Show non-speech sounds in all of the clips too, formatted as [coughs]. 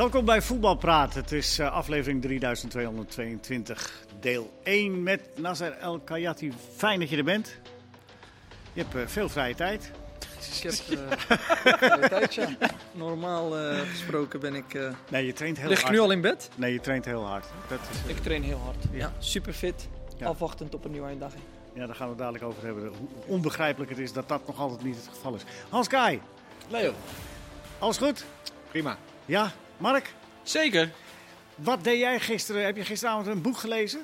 Welkom bij Voetbalpraat. Het is uh, aflevering 3222, deel 1 met Nasser El Kayati. Fijn dat je er bent. Je hebt uh, veel vrije tijd. Ik heb uh, vrije tijd, ja. Normaal gesproken ben ik... nee, je traint heel lig hard. ik nu al in bed? Nee, je traint heel hard. Dat is, ik train heel hard, ja. ja super fit. Ja. Afwachtend op een nieuwe uitdaging. Ja, daar gaan we het dadelijk over hebben. Hoe onbegrijpelijk het is dat dat nog altijd niet het geval is. Hans Kai. Leo. Alles goed? Prima. Ja, Mark? Zeker. Wat deed jij gisteren? Heb je gisteravond een boek gelezen?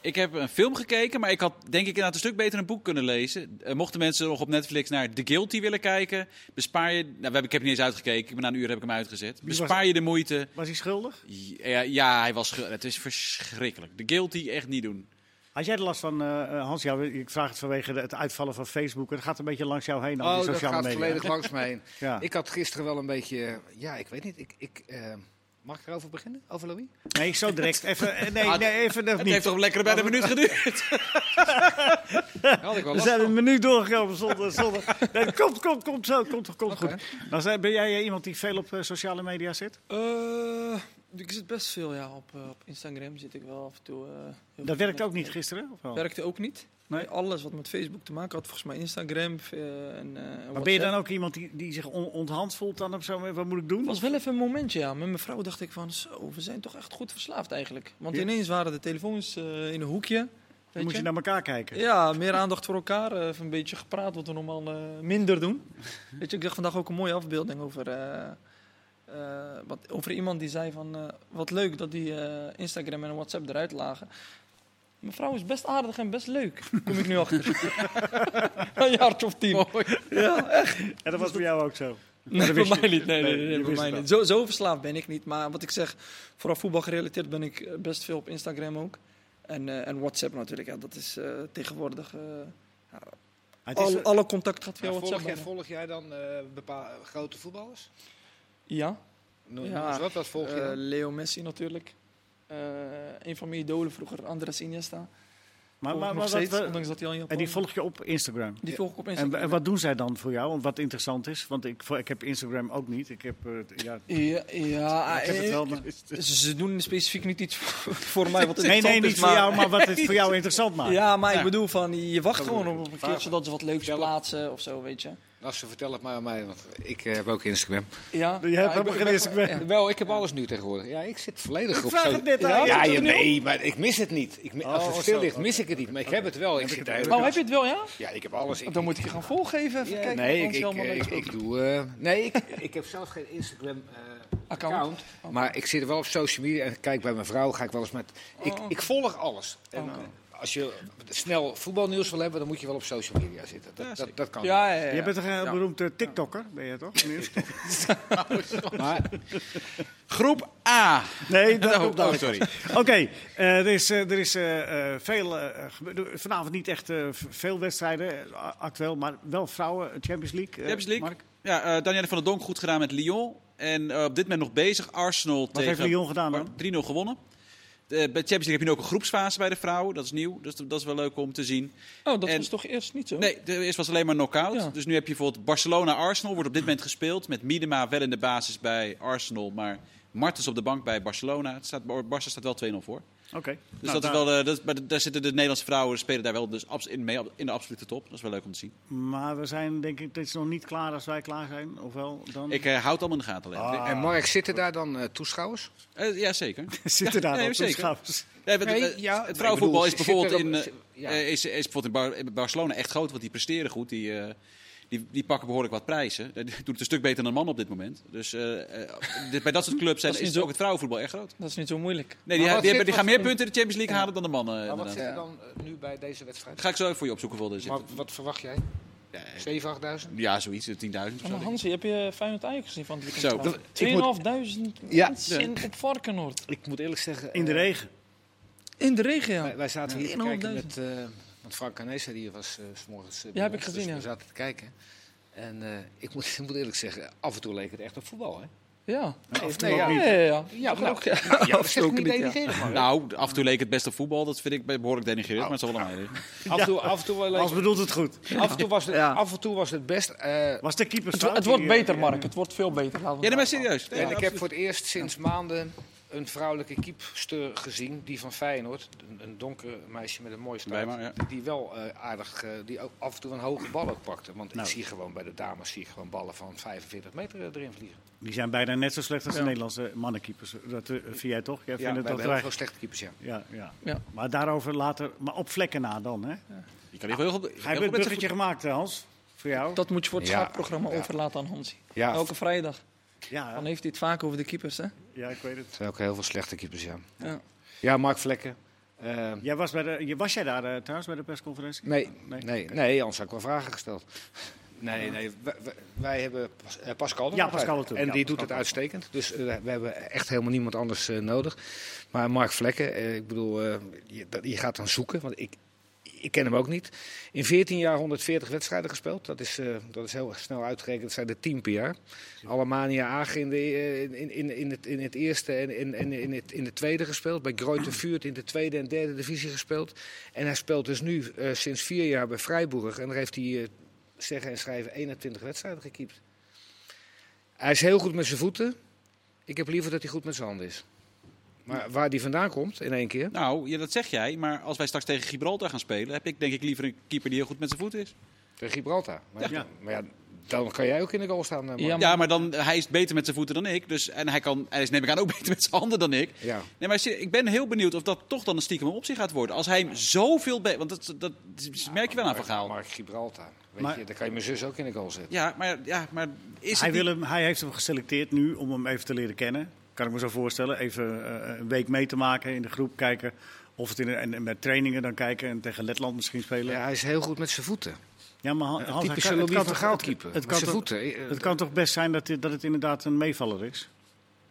Ik heb een film gekeken, maar ik had denk ik inderdaad een stuk beter een boek kunnen lezen. Uh, mochten mensen nog op Netflix naar The Guilty willen kijken, bespaar je... Nou, we hebben, ik heb niet eens uitgekeken, ik ben na een uur heb ik hem uitgezet. Bespaar je de moeite. Was hij schuldig? Ja, ja hij was schuldig. Het is verschrikkelijk. The Guilty echt niet doen. Had jij er last van, uh, Hans? Ja, ik vraag het vanwege het uitvallen van Facebook. Het gaat een beetje langs jou heen. Oh, die dat gaat media. volledig langs mij heen. [laughs] ja. Ik had gisteren wel een beetje... Ja, ik weet niet. Ik... ik uh, Mag ik erover beginnen? Over Louis? Nee, zo direct. [laughs] Even, nee, nee, even nog het niet. heeft toch lekker bij de minuut geduurd? [laughs] Had ik wel We zijn een minuut doorgekomen zonder... zonder nee, komt, komt, komt zo. Komt, komt okay. goed. Nou, ben jij iemand die veel op sociale media zit? Uh, ik zit best veel, ja. Op, uh, op Instagram zit ik wel af en toe. dat werkte ook niet gisteren? Of wel? Werkte ook niet. Nee? Alles wat met Facebook te maken had, volgens mij Instagram en uh, Maar ben je dan ook iemand die, die zich on, onthand voelt dan of zo? Wat moet ik doen? Het was wel even een momentje, ja. Met mijn vrouw dacht ik van, zo, we zijn toch echt goed verslaafd eigenlijk. Want ja. ineens waren de telefoons uh, in een hoekje. Dan moet je? je naar elkaar kijken. Ja, meer aandacht voor elkaar. Even een beetje gepraat wat we normaal minder doen. [laughs] Weet je, ik dacht vandaag ook een mooie afbeelding over... wat, over iemand die zei van, wat leuk dat die Instagram en WhatsApp eruit lagen. Mijn vrouw is best aardig en best leuk. Kom ik nu achter. [laughs] een jaartje of tien. Ja, echt. En dat was bij jou ook zo? Nee, bij mij niet. Nee, nee, nee, bij mij niet. Zo, zo verslaafd ben ik niet. Maar wat ik zeg, vooral voetbal gerelateerd ben ik best veel op Instagram ook. En, uh, en WhatsApp natuurlijk. Ja, dat is uh, tegenwoordig... Uh, al, alle contact gaat via WhatsApp. Volg jij, volg jij dan bepaalde grote voetballers? Ja. No, ja. Wat, wat volg je dan? Leo Messi natuurlijk. Uh, een van mijn idolen vroeger, Andres Iniesta. Maar, maar, maar steeds, wat, ondanks dat hij al in en die volg je op Instagram? Die volg ik op Instagram. En, en, wat doen zij dan voor jou? Want wat interessant is, want ik, ik heb Instagram ook niet. Ik heb, uh, ja, ja, ja, ik heb het wel. Maar... Ze doen specifiek niet iets voor, [laughs] voor mij wat Nee, nee, niet is, voor maar... jou, maar wat het voor jou [laughs] interessant maakt. Ja, maar ja. ik bedoel van, je wacht gewoon op een keertje dat ze wat leuks plaatsen of zo, weet je. Lassen, vertel het maar aan mij, want ik uh, heb ook Instagram. Ja, je hebt helemaal geen Instagram. Ja. Wel, ik heb alles nu tegenwoordig. Ja, ik zit volledig ik op zo. Het net ja, ja, ja nee, maar ik mis het niet. Ik, oh, als het stil ligt, mis ik het niet. Maar ik heb het wel. Ik zit oh, heb je het wel, ja? Ja, ik heb alles. Ik, dan moet ik je gaan volgen even. kijken nee, ik, ik, ik, ik, doe... Uh, nee, ik, ik heb zelf geen Instagram... Uh, account. account okay. Maar ik zit er wel op social media en kijk bij mijn vrouw, ga ik wel eens met. Ik, oh, ik volg alles. En, okay. Als je snel voetbalnieuws wil hebben, dan moet je wel op social media zitten. Dat, ja, dat, dat kan. Ja, ja, ja, Je bent toch een beroemde TikToker, ben je toch? [laughs] [laughs] maar, groep A. Nee, [laughs] dat oh, oh, sorry. Oké, okay, uh, er is, uh, er is uh, veel, vanavond niet echt veel wedstrijden actueel, maar wel vrouwen, Champions League. Champions League. Mark? Ja, Danielle van der Donk goed gedaan met Lyon. En op dit moment nog bezig. Arsenal Wat tegen... heeft Lyon gedaan dan? 3-0 gewonnen. De, bij Champions League heb je nu ook een groepsfase bij de vrouwen. Dat is nieuw. Dus dat is wel leuk om te zien. Oh, dat en, was toch eerst niet zo? Nee, eerst was alleen maar knock-out. Ja. Dus nu heb je bijvoorbeeld Barcelona-Arsenal. Wordt op dit moment gespeeld. Met Miedema wel in de basis bij Arsenal. Maar Martens op de bank bij Barcelona. Het staat, Barça staat wel 2-0 voor. Oké. Okay. Dus nou, dat daar... is wel, uh, dat, maar daar zitten de Nederlandse vrouwen spelen daar wel dus in mee in de absolute top. Dat is wel leuk om te zien. Maar we zijn denk ik, dit is nog niet klaar als wij klaar zijn. Ofwel dan... Ik uh, houd allemaal in de gaten. Ah. En Mark, zitten daar dan uh, toeschouwers? Uh, ja, zeker. [laughs] zitten daar nee, dan toeschouwers? Nee, ja, het vrouwenvoetbal is bijvoorbeeld, in, ja. is, is bijvoorbeeld in, Barcelona echt groot, want die presteren goed. Die, die, die pakken behoorlijk wat prijzen. Die [laughs] doet het een stuk beter dan man op dit moment. Dus uh, dit, bij dat soort clubs [laughs] zijn, is, is ook het vrouwenvoetbal echt groot. Dat is niet zo moeilijk. Nee, die, die, hebben, die gaan meer punten in de Champions League ja. halen dan de mannen. Maar wat zit er dan nu bij deze wedstrijd? Ga ik zo even voor je opzoeken. Voor maar wat verwacht jij? Ja, 7, 8.000? Ja, zoiets, 10.000 Maar Hansie, heb je Feyenoord Ajax gezien van het weekend? 2.500 ja. in, op Varkenoord. Ik moet eerlijk zeggen... In de regen? In de regen, ja. Wij, wij zaten hier te kijken met... Uh, want Frank Canesa die was uh, s morgens... Uh, ja, heb ik gezien, dus ja. We zaten te kijken. En uh, ik, moet, [laughs] ik, moet, eerlijk zeggen, af en toe leek het echt op voetbal. Hè? Ja. af en toe ook niet. Ja, ja, ja. Ja, Toch nou, ook, ja. nou, ja, Af en toe. Nou, af en toe leek het best op voetbal. Dat vind ik behoorlijk denigrerend, maar het zal wel liggen. [laughs] af, en toe, af, en toe, wel Als leek- bedoelt het goed. af, en toe was het, Ja. af en toe was het best. eh, Was de keeper Het, fout? het wordt eh, beter, ja, Mark. Het wordt veel beter. Ja, nee, maar serieus. En ik heb voor het eerst sinds maanden een vrouwelijke keepster gezien, die van Feyenoord. Een, een donker meisje met een mooie staart. Ja. Die wel eh, aardig, eh, die ook af en toe een hoge bal ook pakte. Want Nou. ik zie gewoon bij de dames zie ik gewoon ballen van 45 meter eh, erin vliegen. Die zijn bijna net zo slecht als de Ja. Nederlandse mannenkeepers. Dat vind jij toch? Jij Ja, vindt het hebben heel slechte keepers, ja. Ja, ja. Ja. Maar daarover later, maar op vlekken na dan, hè? Je kan heel goed Ga heel je met bruggetje gemaakt, Hans? Voor jou? Dat moet je voor het Ja. schaakprogramma overlaten aan Hansi. Ja, Elke vrijdag. Ja, Dan heeft hij het vaak over de keepers, hè? Ja, ik weet het. er zijn ook heel veel slechte keepers, ja. Ja. Ja, Mark Vlekken. Eh, Jij was, bij de, je- was jij daar eh, trouwens bij de persconferentie? nee, Nee. nee, nee, anders had ik wel vragen gesteld. Nee, nee, wij, hebben Pas- eh, Pascal Ja. Pascal natuurlijk. En Ja, die doet het uitstekend. Dus we hebben echt helemaal niemand anders eh, nodig. Maar Mark Vlekken, ik bedoel, eh, je, dat- je gaat dan zoeken. Want ik, ik ken hem ook niet. In 14 jaar 140 wedstrijden gespeeld. Dat is, eh, dat is heel snel uitgerekend. Dat zijn er 10 per jaar. Alemannia Agen in, de, eh, in, in, in, het, in het eerste en in, in, in, het, in de tweede gespeeld. Bij Greuther [clears throat] Vuurt in de tweede en derde divisie gespeeld. En hij speelt dus nu eh, sinds vier jaar bij Freiburg. En daar heeft hij, zeggen en schrijven, 21 wedstrijden gekiept. Hij is heel goed met zijn voeten. Ik heb liever dat hij goed met zijn handen is. Maar waar die vandaan komt in één keer. Nou, ja, dat zeg jij. Maar als wij straks tegen Gibraltar gaan spelen, heb ik denk ik liever een keeper die heel goed met zijn voet is. Tegen Gibraltar. Maar Ja. maar ja, dan kan jij ook in de goal staan. eh, Mark. Ja, maar dan, hij is beter met zijn voeten dan ik. Dus, en hij, kan, hij is neem ik aan ook [laughs] beter met zijn handen dan ik. Ja. Nee, maar ik ben heel benieuwd of dat toch dan een stiekem een optie gaat worden. Als hij hem zoveel beter... Want dat, dat merk je wel aan Vergaal. Mark Gibraltar. Weet Maar- je, dan kan je mijn zus ook in de goal zetten. Ja, maar, ja, maar is Hij, het niet- wil hem, hij heeft hem geselecteerd nu om hem even te leren kennen. Kan ik me zo voorstellen. Even eh, een week mee te maken in de groep. Kijken of het in de, en, en met trainingen dan kijken. En tegen Letland misschien spelen. Ja, Ja, hij is heel goed met zijn voeten. maar Han- Hans, hij Typische het Louis van Gaal het- keeper. Het, Met kan zijn toch, voeten. Eh, het kan toch best zijn dat, dit, dat het inderdaad een meevaller is?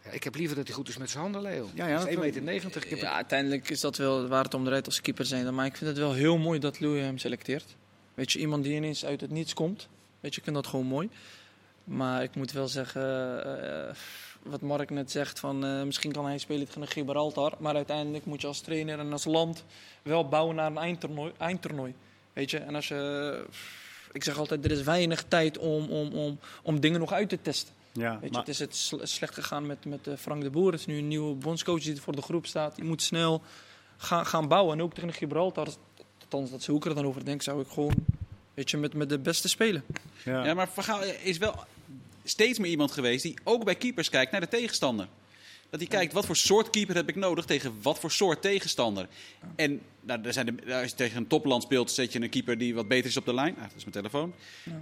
Ja, ik heb liever dat hij goed is met zijn handen, Leo. Ja, ja, Hij dat is wel. 1,90 meter. Ja, uiteindelijk is dat wel waar het om draait als keeper zijn. Maar ik vind het wel heel mooi dat Louis hem selecteert. Weet je, iemand die ineens uit het niets komt. Weet je, ik vind dat gewoon mooi. Maar ik moet wel zeggen, eh, wat Mark net zegt, van eh, misschien kan hij spelen tegen Gibraltar. Maar uiteindelijk moet je als trainer en als land wel bouwen naar een eindtoernooi. eindtoernooi weet je, en als je... Ik zeg altijd, er is weinig tijd om, om, om, om dingen nog uit te testen. Ja, Weet je, maar, het is het sl- slecht gegaan met, met eh, Frank de Boer. Het is nu een nieuwe bondscoach die voor de groep staat. Die moet snel gaan, gaan bouwen. En ook tegen Gibraltar, althans dat Zoeker er dan over denkt, zou ik gewoon weet je, met, met de beste spelen. ja. Ja, maar Vergaal is wel steeds meer iemand geweest die ook bij keepers kijkt naar de tegenstander. Dat hij kijkt, wat voor soort keeper heb ik nodig tegen wat voor soort tegenstander. En nou, er zijn de, als je tegen een topland speelt, zet je een keeper die wat beter is op de lijn. Ah, dat is mijn telefoon.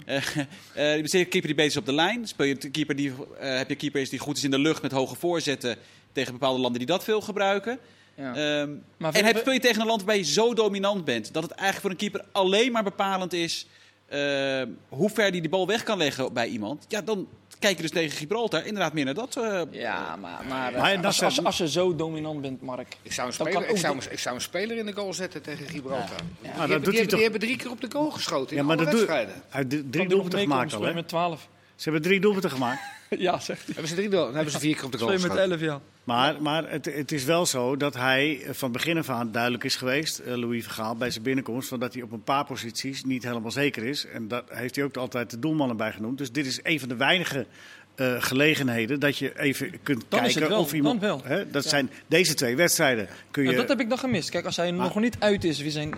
Eh, [laughs] eh, je zet een keeper die beter is op de lijn. Speel je een keeper die, eh, heb je een keeper die goed is in de lucht met hoge voorzetten tegen bepaalde landen die dat veel gebruiken. Ja. Ehm, Maar en heb, speel je tegen een land waarbij je zo dominant bent dat het eigenlijk voor een keeper alleen maar bepalend is eh, hoe ver die de bal weg kan leggen bij iemand. Ja, dan kijk je dus tegen Gibraltar inderdaad meer naar dat. eh, ja, maar, maar, eh, Maar als, als, als je zo dominant bent, Mark. Ik zou, een speler, kan ik, zou, een- ik zou een speler in de goal zetten tegen Gibraltar. Die, dat hebben, doet die, hij hebben, toch- die hebben drie keer op de goal geschoten in ja, maar alle dat doet, wedstrijden. hij heeft drie die doelpunten gemaakt al, hè? met 12. Ze hebben drie doelpunten gemaakt. [laughs] ja, zegt hij. Hebben ze drie doel, dan hebben ze vier keer op de goal Spelen met. 11, ja. Maar, maar het, het is wel zo dat hij van begin af aan duidelijk is geweest, eh, Louis Vergaal, bij zijn binnenkomst, van dat hij op een paar posities niet helemaal zeker is. En dat heeft hij ook altijd de doelmannen bij genoemd. Dus dit is een van de weinige eh, gelegenheden dat je even kunt Dan kijken wel, of iemand. dan wel. Hè, dat Ja. zijn deze twee wedstrijden. Kun je, Ja, dat heb ik dan gemist. Kijk, als hij nog niet uit is wie zijn...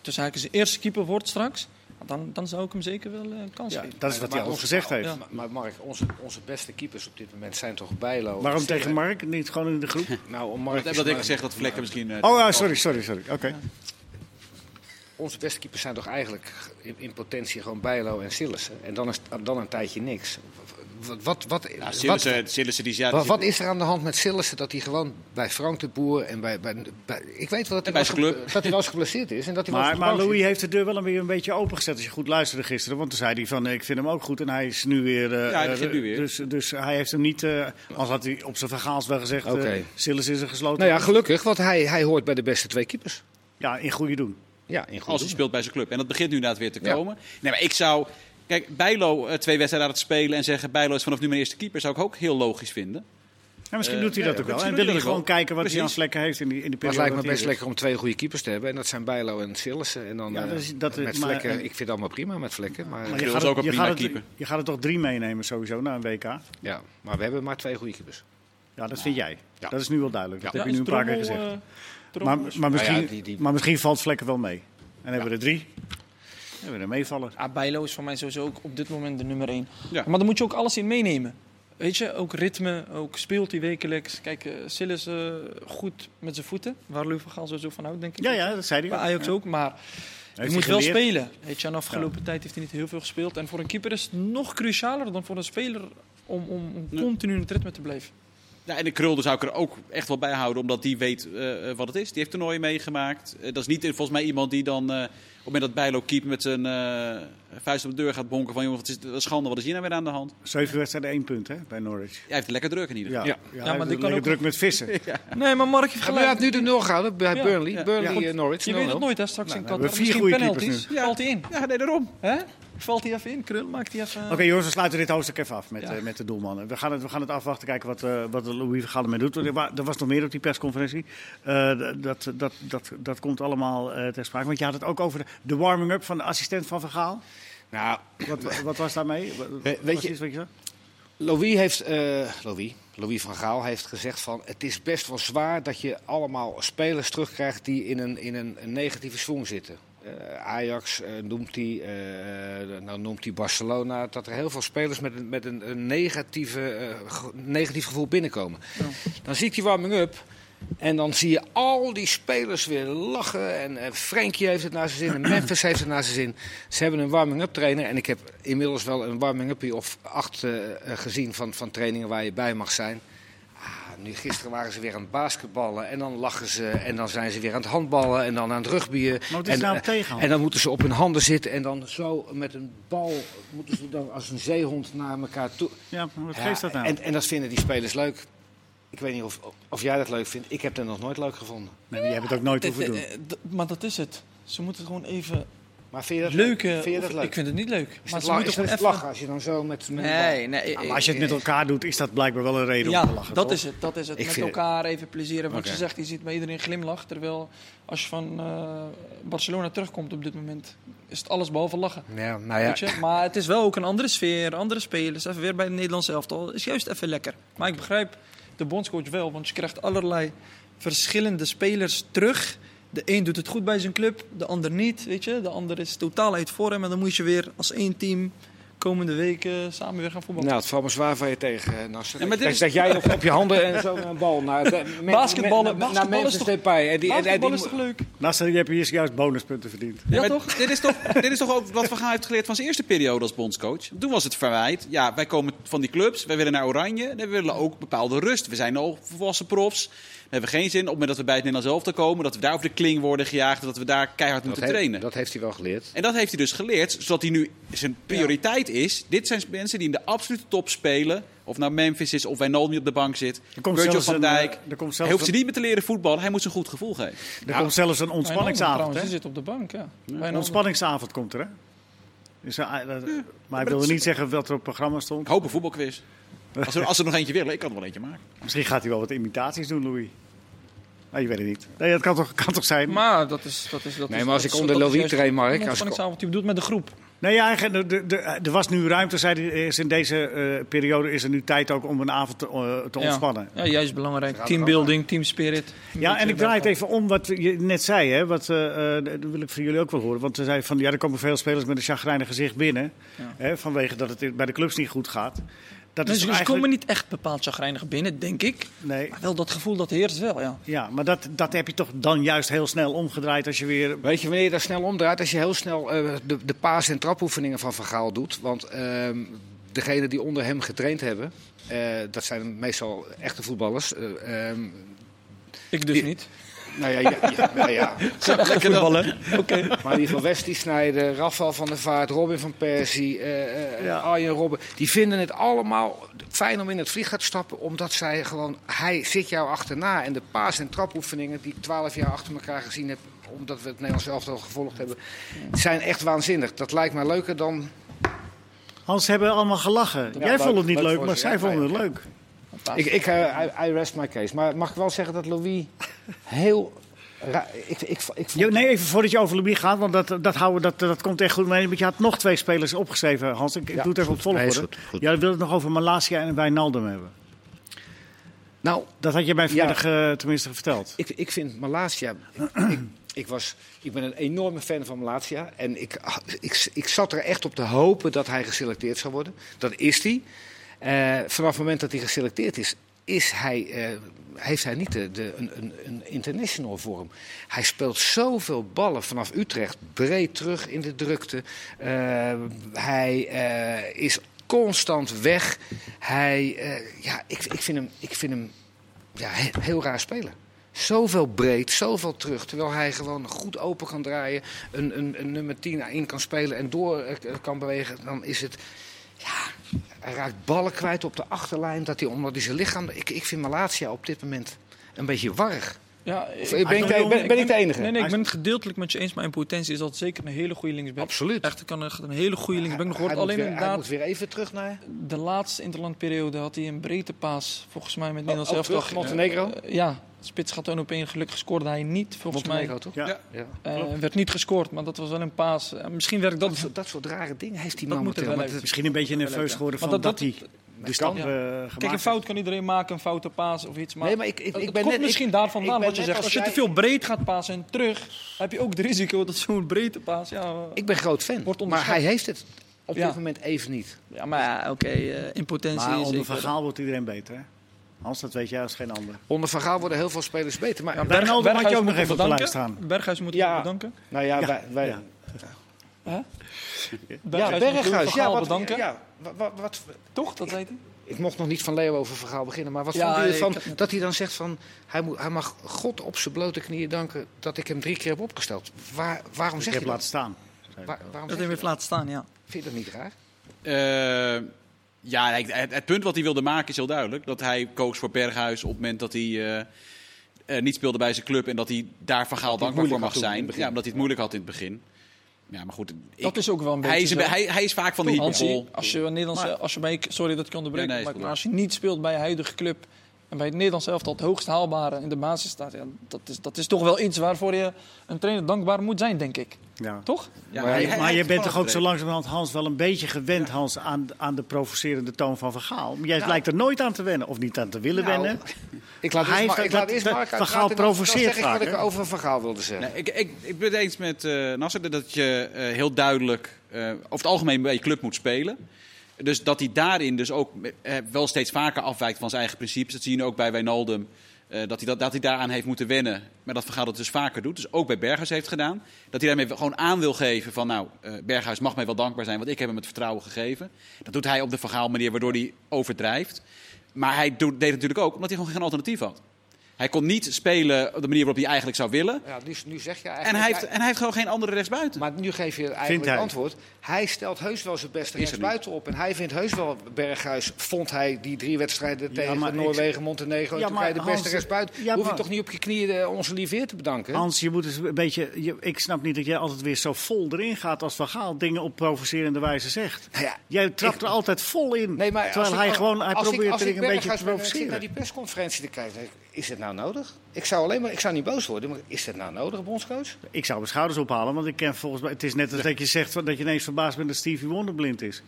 Tussen haakjes zijn eerste keeper wordt straks... dan, dan zou ik hem zeker wel eh, een kans ja, geven. dat is wat hij al gezegd heeft. Ja. Maar, Mark, onze, onze beste keepers op dit moment zijn toch Bijlo. Waarom tegen Mark? Niet gewoon in de groep? [laughs] Nou, om ik Mark heb is dat ik gezegd dat Vlekken misschien... eh, Oh, ja, sorry, sorry, sorry. Oké. Onze beste keepers zijn toch eigenlijk in, in potentie gewoon Bijlo en Sillissen. En dan is dan een tijdje niks. Wat, wat, Sillissen, die. Ja, wat, is er aan de hand met Sillissen dat hij gewoon bij Frank de Boer en bij... bij, bij- ik weet wel dat hij, wel club. dat hij wel eens geblesseerd is. En dat hij Maar, maar Louis zit. heeft de deur wel een, weer een beetje opengezet als je goed luisterde gisteren. Want toen zei hij van, eh, ik vind hem ook goed en hij is nu weer... eh, Ja, hij eh, nu weer. Dus, dus hij heeft hem niet, eh als had hij op zijn vergaals wel gezegd, eh Oké. Sillis is een gesloten. Nou ja, gelukkig, want hij, hij hoort bij de beste twee keepers. Ja, in goede doen. Ja, in goed Als hij doen. speelt bij zijn club. En dat begint nu inderdaad weer te Ja. komen. Nee, maar ik zou... Kijk, Bijlo twee wedstrijden aan het spelen en zeggen Bijlo is vanaf nu mijn eerste keeper, zou ik ook heel logisch vinden. Ja, misschien doet hij dat ook wel. En wil hij gewoon kijken wat hij aan vlekken heeft in die, in die periode. Het lijkt me best lekker om twee goede keepers te hebben. En dat zijn Bijlo en Sillissen. En dan ja, dat, met vlekken. ik vind het allemaal prima met vlekken. Maar, maar je, gaat ook je, gaat het, je gaat er toch drie meenemen sowieso naar een WK? Ja, maar we hebben maar twee goede keepers. Ja, dat vind jij. Dat is nu wel duidelijk. Dat heb je nu een paar keer gezegd. Maar, maar, misschien, die, die... maar misschien valt vlekken wel mee. En hebben we er drie. Hebben we er meevallen. Ah, Bijlo is voor mij sowieso ook op dit moment de nummer één. Maar dan moet je ook alles in meenemen. Weet je, ook ritme, ook speelt hij wekelijks. Kijk, uh, Sil is uh, goed met zijn voeten. Waar Louis van Gaal zo van houdt, denk ik. Ja, ja, dat zei hij. Bij Ajax ook, maar hij moet wel spelen. Weet je, en afgelopen tijd heeft hij niet heel veel gespeeld. En voor een keeper is het nog crucialer dan voor een speler om, om, om continu in het ritme te blijven. Ja, en de Krulde zou ik er ook echt wel bij houden, omdat die weet uh, wat het is. Die heeft toernooien meegemaakt. Uh, dat is niet volgens mij iemand die dan, uh, op het moment dat Bijlo keeper met zijn vuist op de deur gaat bonken van... jongen, wat is dat schande, wat is hier nou weer aan de hand? Zeven wedstrijden één punt hè, bij Norwich. Hij heeft lekker druk in ieder geval. Ja, ja. ja maar die kan ook druk met vissen. [laughs] ja. Nee, maar Mark heeft gelijk. Ja, nu de nul gehouden bij Burnley. Burnley, Norwich. Je weet het nooit, hè, straks in Qatar. Vier goede penalties. Valt hij in. Ja, nee, daarom. Hè? Valt hij even in? Krul, maakt hij even... Oké jongens, we sluiten dit hoofdstuk even af met, ja. uh, met de doelmannen. We gaan het, we gaan het afwachten, kijken wat, uh, wat Louis Vergaal ermee doet. Er was nog meer op die persconferentie. Uh, dat, dat, dat, dat komt allemaal ter sprake. Want je had het ook over de, de warming-up van de assistent van Vergaal. Nou, wat, wat was daarmee? Weet, weet je, wat je Louis heeft, Louis, Louis van Gaal heeft gezegd van het is best wel zwaar dat je allemaal spelers terugkrijgt die in een, in een, een negatieve swing zitten. Uh, Ajax uh, noemt hij, uh, nou noemt hij Barcelona, dat er heel veel spelers met, een, met een, een negatieve, negatief gevoel binnenkomen. Ja. Dan ziet hij warming-up en dan zie je al die spelers weer lachen. En, en Frenkie heeft het naar zijn zin en [clears throat] Memphis heeft het naar zijn zin. Ze hebben een warming-up trainer en ik heb inmiddels wel een warming-up of acht gezien van, van trainingen waar je bij mag zijn nu gisteren waren ze weer aan het basketballen en dan lachen ze en dan zijn ze weer aan het handballen en dan aan het rugbyen. Maar is en, nou tegen? En dan moeten ze op hun handen zitten en dan zo met een bal moeten ze dan als een zeehond naar elkaar toe. Ja, maar wat geeft dat nou? En, en dat vinden die spelers leuk. Ik weet niet of, of jij dat leuk vindt. Ik heb dat nog nooit leuk gevonden. Nee, jij hebt het ook nooit hoeven doen. Maar dat is het. Ze moeten gewoon even maar vind je dat Leuke, leuk? Vind je dat leuk? Ik vind het niet leuk. Is maar moeten gewoon even lachen als je dan zo met. met nee, nee. maar als je het met elkaar doet, is dat blijkbaar wel een reden ja, om te lachen. dat toch? is het. Dat is het. Ik met elkaar even plezieren. Want okay. je zegt, je ziet bij iedereen glimlach. Terwijl als je van uh, Barcelona terugkomt op dit moment, is het alles behalve lachen. Ja, nou ja. Maar het is wel ook een andere sfeer, andere spelers. Even weer bij het Nederlands elftal. Is juist even lekker. Maar ik begrijp de bondscoach wel, want je krijgt allerlei verschillende spelers terug de een doet het goed bij zijn club, de ander niet. Weet je? De ander is totaal uit voor hem. En dan moet je weer als één team komende weken samen weer gaan voetballen. Nou, het valt me zwaar van je tegen, eh, Nasser. Ja, maar dat jij op, op je handen en zo een bal naar... De, [laughs] basketballen, met, naar Memphis Depay. En die, basketbal die, is toch leuk? Nasser, je hebt hier juist bonuspunten verdiend. Ja, ja toch? [laughs] dit, is toch? dit is toch ook wat Van Gaal heeft geleerd van zijn eerste periode als bondscoach. Toen was het verwijt. Ja, wij komen van die clubs, wij willen naar Oranje. We willen ook bepaalde rust. We zijn al volwassen profs. We hebben geen zin op het moment dat we bij het Nederlands elftal komen, dat we daar over de kling worden gejaagd, dat we daar keihard moeten trainen. Dat heeft hij wel geleerd. En dat heeft hij dus geleerd, zodat hij nu zijn prioriteit is. Dit zijn mensen die in de absolute top spelen. Of nou Memphis is, of Wijnaldum op de bank zit. Virgil van Dijk. Een, komt hij hoeft ze niet meer te leren voetballen, hij moet ze een goed gevoel geven. Er komt zelfs een ontspanningsavond. Hij zit op de bank, ja. Een ontspanningsavond komt er, hè? Dus, uh, maar, maar ik wilde niet zeggen wat er op het programma stond. Ik hoop een voetbalquiz. Als er, als er nog eentje willen, ik kan er wel eentje maken. Misschien gaat hij wel wat imitaties doen, Louis. Nou, je weet het niet. Nee, dat kan toch, kan toch zijn? Maar dat is... Dat is dat nee, maar als ik onder Louis train, Mark... Als ik... je bedoelt met de groep. Nee, ja, er was nu ruimte, zei hij, is in deze uh, periode is er nu tijd ook om een avond te, uh, te ontspannen. Ja, ja juist belangrijk. Teambuilding, team spirit. Ja, en ik draai het even om wat je net zei, hè, wat, uh, dat wil ik van jullie ook wel horen. Want ze zei van, ja, er komen veel spelers met een chagrijnig gezicht binnen, ja. hè, vanwege dat het bij de clubs niet goed gaat. Dat dus ze komen niet echt bepaald chagrijnig binnen, denk ik. Nee. Maar wel dat gevoel dat heerst wel, ja. Ja, maar dat, dat heb je toch dan juist heel snel omgedraaid als je weer... Weet je wanneer je dat snel omdraait? Als je heel snel uh, de, de paas- en trapoefeningen van Vergaal doet. Want uh, degenen die onder hem getraind hebben, uh, dat zijn meestal echte voetballers. ik dus die, niet. Nou ja, ja, ja, nou ja. [laughs] lekker ballen. Oké. Maar die van Westie Snijden, Rafael van der Vaart, Robin van Persie, uh, uh, ja. Arjen Robben, die vinden het allemaal fijn om in het vliegtuig te stappen, omdat zij gewoon, hij zit jou achterna. En de paas- en trapoefeningen die ik twaalf jaar achter elkaar gezien heb, omdat we het Nederlands elftal gevolgd hebben, zijn echt waanzinnig. Dat lijkt mij leuker dan Hans, ze hebben allemaal gelachen. Jij vond het niet leuk, maar zij vonden het leuk. Ik, ik uh, I, rest my case. Maar mag ik wel zeggen dat Louis [laughs] heel ik, ik, ik Nee, even voordat je over Louis gaat, want dat, dat, houden, dat, dat komt echt goed mee. je had nog twee spelers opgeschreven, Hans. Ik, doe het even op volgorde. Nee, Jij wilde het nog over Malasia en Wijnaldum hebben. Nou, dat had je mij vanmiddag ja, tenminste verteld. Ik, ik vind Malasia... ik, ik, was, ik ben een enorme fan van Malasia. En ik, ik, ik zat er echt op te hopen dat hij geselecteerd zou worden. Dat is hij. Uh, vanaf het moment dat hij geselecteerd is, is hij, uh, heeft hij niet de, de, een, een, international vorm. Hij speelt zoveel ballen vanaf Utrecht, breed terug in de drukte. Uh, hij is constant weg. Hij, ja, ik, ik vind hem, ik vind hem ja, heel raar spelen. Zoveel breed, zoveel terug. Terwijl hij gewoon goed open kan draaien. Een, een, een nummer 10 in kan spelen en door kan bewegen. Dan is het. Ja, hij raakt ballen kwijt op de achterlijn. Dat hij omdat hij zijn lichaam. Ik, ik vind Malatia op dit moment een beetje warrig. Ja, of, ben, ik, ben, ben, ben ik de enige? Nee, nee, ik ben het gedeeltelijk met je eens. Maar in potentie is dat zeker een hele goede linksback. Absoluut. Echt kan een hele goede linksback nog worden. Alleen weer, inderdaad. Hij moet weer even terug naar. De laatste interlandperiode had hij een breedte paas. Volgens mij met Nederlands oh, elftal. Montenegro? Uh, ja, Spits gaat dan op een gelukkig scoorde hij niet, volgens Montenegro, mij. toch? Ja. ja. Uh, werd niet gescoord, maar dat was wel een paas. Uh, misschien werkt dat... Dat, dat soort rare dingen heeft hij momenteel. Maar misschien een beetje nerveus geworden van dat, dat, hij ja. uh, Kijk, een fout kan iedereen maken, een foute paas of iets. Maar, nee, maar ik, ik, ik ben komt net, misschien ik, daar vandaan wat je zegt. Als, als je te veel breed gaat pasen en terug, heb je ook het risico dat zo'n breedte paas... Ja, ik ben groot fan, maar hij heeft het op dit moment even niet. Ja, maar ja, oké, okay, uh, in potentie... Maar onder verhaal wordt iedereen beter, hè? Hans, dat weet jij als geen ander. Onder Van Gaal worden heel veel spelers beter. Maar ja, Berghuis, Berghuis had je ook nog even bedanken. staan. Berghuis moet ja. bedanken. Nou ja, wij... wij ja. Huh? Berghuis, ja, Berghuis. Ja, wat, bedanken. Ja, wat, wat, Toch, dat weet hij? Ik mocht nog niet van Leo over verhaal beginnen, maar wat ja, vond u ervan dat hij dan zegt van... Hij, moet, hij mag God op zijn blote knieën danken dat ik hem drie keer heb opgesteld. Waar, waarom dus zeg je dat? laten staan. Waar, waarom dat hij hem heeft laten staan, ja. Vind je dat niet raar? Uh, ja, het, het, punt wat hij wilde maken is heel duidelijk. Dat hij koos voor Berghuis op het moment dat hij uh, uh, niet speelde bij zijn club. En dat hij daar van Gaal dankbaar voor mag zijn. Ja, omdat hij het moeilijk had in het begin. Ja, maar goed. Ik, dat is ook wel een beetje. Hij is, hij, hij is vaak van de hyperbol. Als je Nederlands, als je bij, sorry dat ik onderbreek, ja, nee, maar, maar als je niet speelt bij je huidige club en bij het Nederlands elftal het hoogst haalbare in de basis staat, ja, dat, is, dat is toch wel iets waarvoor je een trainer dankbaar moet zijn, denk ik. Ja. Toch? Ja, maar, maar, je bent toch ook zo langzamerhand, Hans, wel een beetje gewend, Hans, aan, aan de provocerende toon van Vergaal. Jij nou. lijkt er nooit aan te wennen, of niet aan te willen nou, wennen. [laughs] Ik laat hij, eerst, ik laat eerst Mark Vergaal provoceert vaak. wat ik over Vergaal wilde zeggen. Nee, ik, ik, ik ben het eens met uh, Nasser dat je uh, heel duidelijk uh, over het algemeen bij je club moet spelen. Dus dat hij daarin dus ook eh, wel steeds vaker afwijkt van zijn eigen principes. Dat zie je ook bij Wijnaldum. Uh, dat, hij dat, dat hij daaraan heeft moeten wennen. Maar dat Vergaal dat dus vaker doet. Dus ook bij Berghuis heeft gedaan. Dat hij daarmee gewoon aan wil geven van... nou, uh, Berghuis mag mij wel dankbaar zijn, want ik heb hem het vertrouwen gegeven. Dat doet hij op de Vergaal manier, waardoor hij overdrijft. Maar hij doet, deed natuurlijk ook omdat hij gewoon geen alternatief had. Hij kon niet spelen op de manier waarop hij eigenlijk zou willen. Ja, nu, nu zeg je eigenlijk... En hij, heeft, en hij heeft gewoon geen andere rechtsbuiten. Maar nu geef je eigenlijk het antwoord. Hij stelt heus wel zijn beste rechtsbuiten op. En hij vindt heus wel, Berghuis, vond hij die drie wedstrijden tegen Noorwegen, Montenegro... Ja, Turkije de beste rechtsbuiten. Ja, Hoef je toch niet op je knieën eh, onze lieveer te bedanken? Hans, je moet eens een beetje... Je, ik snap niet dat jij altijd weer zo vol erin gaat als Van Gaal dingen op provocerende wijze zegt. Nou ja, jij trapt er altijd vol in. Nee, maar terwijl hij gewoon... Hij probeert er een beetje te provoceren. Als ik naar die persconferentie te kijken is het nou nodig? Ik zou alleen maar, ik zou niet boos worden, maar is het nou nodig, bondscoach? Ik zou mijn schouders ophalen, want ik ken volgens mij, het is net als dat je zegt dat je ineens verbaasd bent dat Stevie Wonder blind is.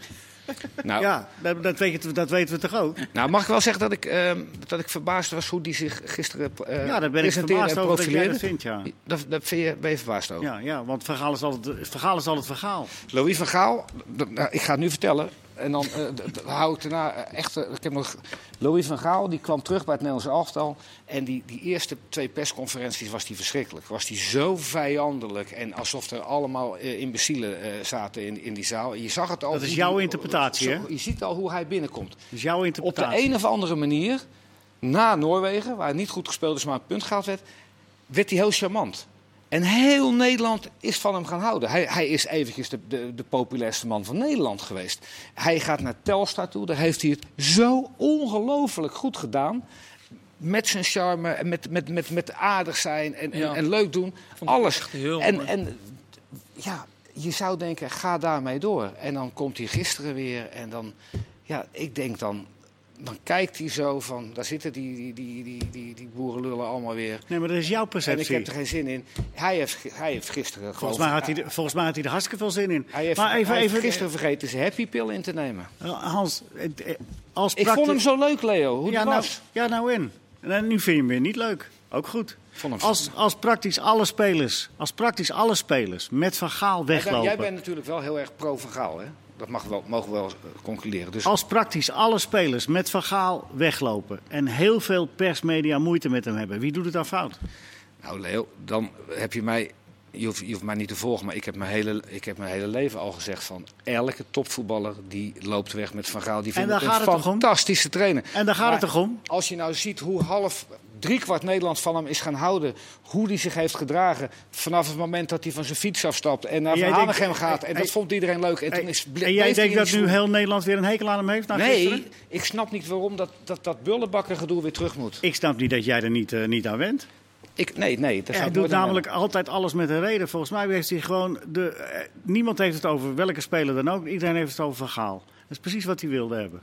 [laughs] Nou, ja, dat, dat, weet dat weten we toch ook? Nou, mag ik wel zeggen dat ik, uh, dat ik verbaasd was hoe die zich gisteren uh, Ja, daar ben ik verbaasd over dat jij dat vindt, ja. Dat, dat vind je, ben je verbaasd over? Ja, ja want verhaal is altijd, verhaal is altijd verhaal. Louis van Gaal, nou, ik ga het nu vertellen. En dan uh, hou ik daarna uh, echt. Uh, ik heb nog Louis van Gaal, die kwam terug bij het Nederlandse elftal. En die, die eerste twee persconferenties was die verschrikkelijk. Was die zo vijandelijk. En alsof er allemaal imbecielen zaten in, in die zaal. Je zag het al. Dat is jouw interpretatie, hè? Je ziet al hoe hij binnenkomt. Dat is jouw interpretatie. Op de een of andere manier, na Noorwegen, waar niet goed gespeeld is, maar een punt gehaald werd, werd hij heel charmant. En heel Nederland is van hem gaan houden. Hij, hij is eventjes de, de, de, populairste man van Nederland geweest. Hij gaat naar Telstar toe. Daar heeft hij het zo ongelooflijk goed gedaan. Met zijn charme en met, met, met, met aardig zijn en, en, en leuk doen. Alles. Heel en, en ja, je zou denken, ga daarmee door. En dan komt hij gisteren weer en dan, ja, ik denk dan, dan kijkt hij zo van, daar zitten die, die, die, die, die, die boerenlullen allemaal weer. Nee, maar dat is jouw perceptie. En ik heb er geen zin in. Hij heeft, hij heeft gisteren volgens mij, had hij, volgens mij had hij er hartstikke veel zin in. Hij heeft, maar even, hij even, gisteren vergeten zijn happy pill in te nemen. Hans, als ik vond hem zo leuk, Leo. Hoe ja, nou. Ja, nou in. En nu vind je hem weer niet leuk. Ook goed. Als, als praktisch alle spelers, als praktisch alle spelers met Van Gaal weglopen. Jij bent natuurlijk wel heel erg pro Van Gaal, hè? Dat mag wel, mogen we wel eh, concluderen. Dus... Als praktisch alle spelers met Van Gaal weglopen en heel veel persmedia moeite met hem hebben, wie doet het dan fout? Nou Leo, dan heb je mij je hoeft, je hoeft, mij niet te volgen, maar ik heb, mijn hele, ik heb mijn hele leven al gezegd van elke topvoetballer die loopt weg met Van Gaal. Die vindt het een fantastische trainer. En daar gaat maar het toch om? Als je nou ziet hoe half driekwart Nederland van hem is gaan houden. Hoe hij zich heeft gedragen. Vanaf het moment dat hij van zijn fiets afstapt en naar Van gaat. En dat vond iedereen leuk. En, toen is, en jij denkt dat nu heel Nederland weer een hekel aan hem heeft? nee, ik snap niet waarom dat, dat, dat bullenbakker gedoe weer terug moet. Ik snap niet dat jij er niet, uh, niet aan went. Ik, nee, nee. hij doet namelijk altijd alles met een reden. Volgens mij heeft hij gewoon... De, uh, niemand heeft het over welke speler dan ook. Iedereen heeft het over Van Gaal. Dat is precies wat hij wilde hebben.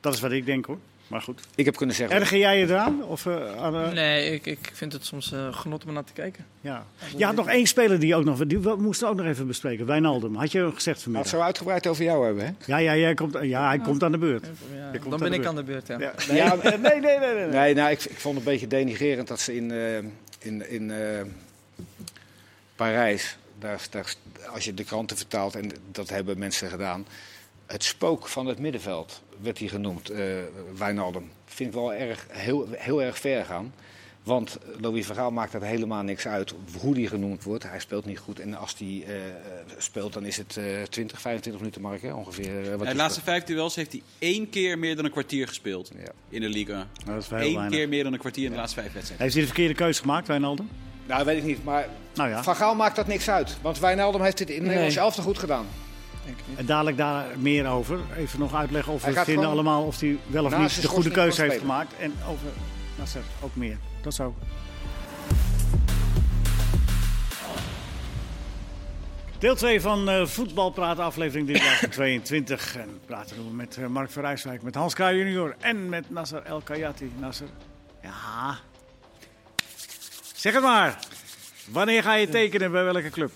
Dat is wat ik denk hoor. Maar goed. Ik heb kunnen zeggen. Erger jij je eraan? Of, uh, Nee, ik, ik vind het soms uh, genot om naar te kijken. Ja. Je had nog één speler die ook nog. Die we moesten ook nog even bespreken. Wijnaldum. Had je gezegd vanmiddag. Had zo uitgebreid over jou hebben, hè? Ja, ja, jij komt, ja hij komt aan de beurt. Ja, dan ben ik aan de beurt, ja. ja. Nee, ja, nee, nee, nee, nee, nee. nou, ik, ik vond het een beetje denigerend dat ze in, uh, in, in Parijs. Daar, daar, als je de kranten vertaalt, en dat hebben mensen gedaan. Het spook van het middenveld werd hij genoemd, uh, Wijnaldum. Vind ik wel erg, heel, heel erg ver gaan. Want Louis Vergaal maakt er helemaal niks uit hoe die genoemd wordt. Hij speelt niet goed. En als hij uh, speelt, dan is het uh, 20, 25 minuten, Mark, hè, ongeveer. Uh, de laatste vijf duels heeft hij één keer meer dan een kwartier gespeeld ja. in de Liga. Nou, dat is Eén keer meer dan een kwartier in de laatste vijf wedstrijden. Heeft hij de verkeerde keuze gemaakt, Wijnaldum? Nou, weet ik niet. Maar nou ja. Van Gaal maakt dat niks uit. Want Wijnaldum heeft het in Nederland zelf te goed gedaan. En dadelijk daar meer over. Even nog uitleggen of we vinden allemaal of hij wel of niet de goede keuze heeft gemaakt. En over Nasser ook meer. Dat zo. Deel 2 van uh, Voetbalpraat, aflevering 2022. [laughs] En praten we met uh, Mark Verrijswijk, met Hans Kraaij junior en met Nasser El Kayati. Nasser, ja. Zeg het maar. Wanneer ga je tekenen bij welke club?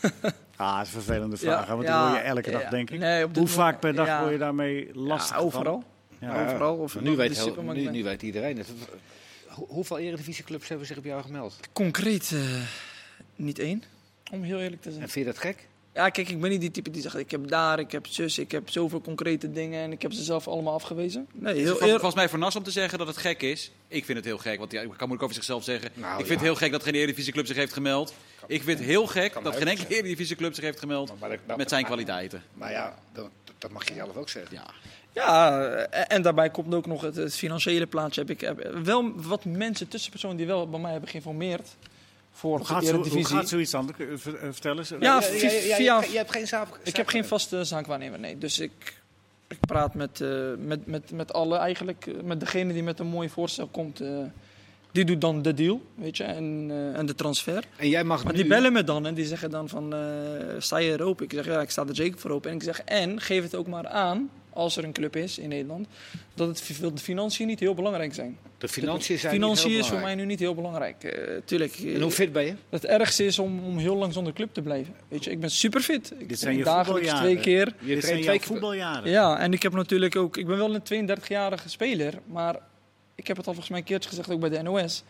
[laughs] Ah, dat is een vervelende vraag, want die hoor je elke dag, denk ik. Hoe vaak per dag word je daarmee lastig Overal. Ja, overal. Of nu, weet heel, nu, nu, weet iedereen het. hoeveel eredivisieclubs hebben zich op jou gemeld? Concreet uh, niet één, om heel eerlijk te zijn. En vind je dat gek? Ja, kijk, ik ben niet die type die zegt: ik heb daar, ik heb zus, ik heb zoveel concrete dingen en ik heb ze zelf allemaal afgewezen. Nee, heel. Volgens mij voor Nas om te zeggen dat het gek is. Ik vind het heel gek, want ja, ik kan moeilijk over zichzelf zeggen. Nou, ik vind het heel gek dat geen Eredivisieclub zich heeft gemeld. Ik vind het heel gek dat geen enkele Eredivisieclub zich heeft gemeld met zijn kwaliteiten. Maar ja, dat, dat, mag je zelf ook zeggen. Ja. Ja, en daarbij komt ook nog het, financiële plaatje. Heb ik heb wel wat mensen, tussenpersonen die wel bij mij hebben geïnformeerd voor hoe gaat, zo, hoe gaat zoiets dan? Eh, vertellen ze. Ja, via, je hebt geen zaak, Ik heb geen vaste zaakwaarnemer, nee. Dus ik, ik praat met, uh, met, met, met alle eigenlijk. Eh, met degene die met een mooi voorstel komt. Uh, die doet dan de deal, weet je, en, uh, en de transfer. En jij mag maar die bellen me dan en die zeggen dan van, uh, sta je er open? Ik zeg, ja, ik sta er zeker voor open. En ik zeg, en geef het ook maar aan als er een club is in Nederland, dat het, de financiën niet heel belangrijk zijn. De financiën zijn financiën is voor mij nu niet heel belangrijk. Uh, tuurlijk, en hoe fit ben je? Het ergste is om, om heel lang zonder club te blijven. Weet je, ik ben super fit. Ik Dit zijn je dagelijks twee keer. Je Dit zijn twee voetbaljaren. Ja, en ik heb natuurlijk ook. Ik ben wel een 32-jarige speler, maar ik heb het al volgens mij een keertje gezegd ook bij de NOS.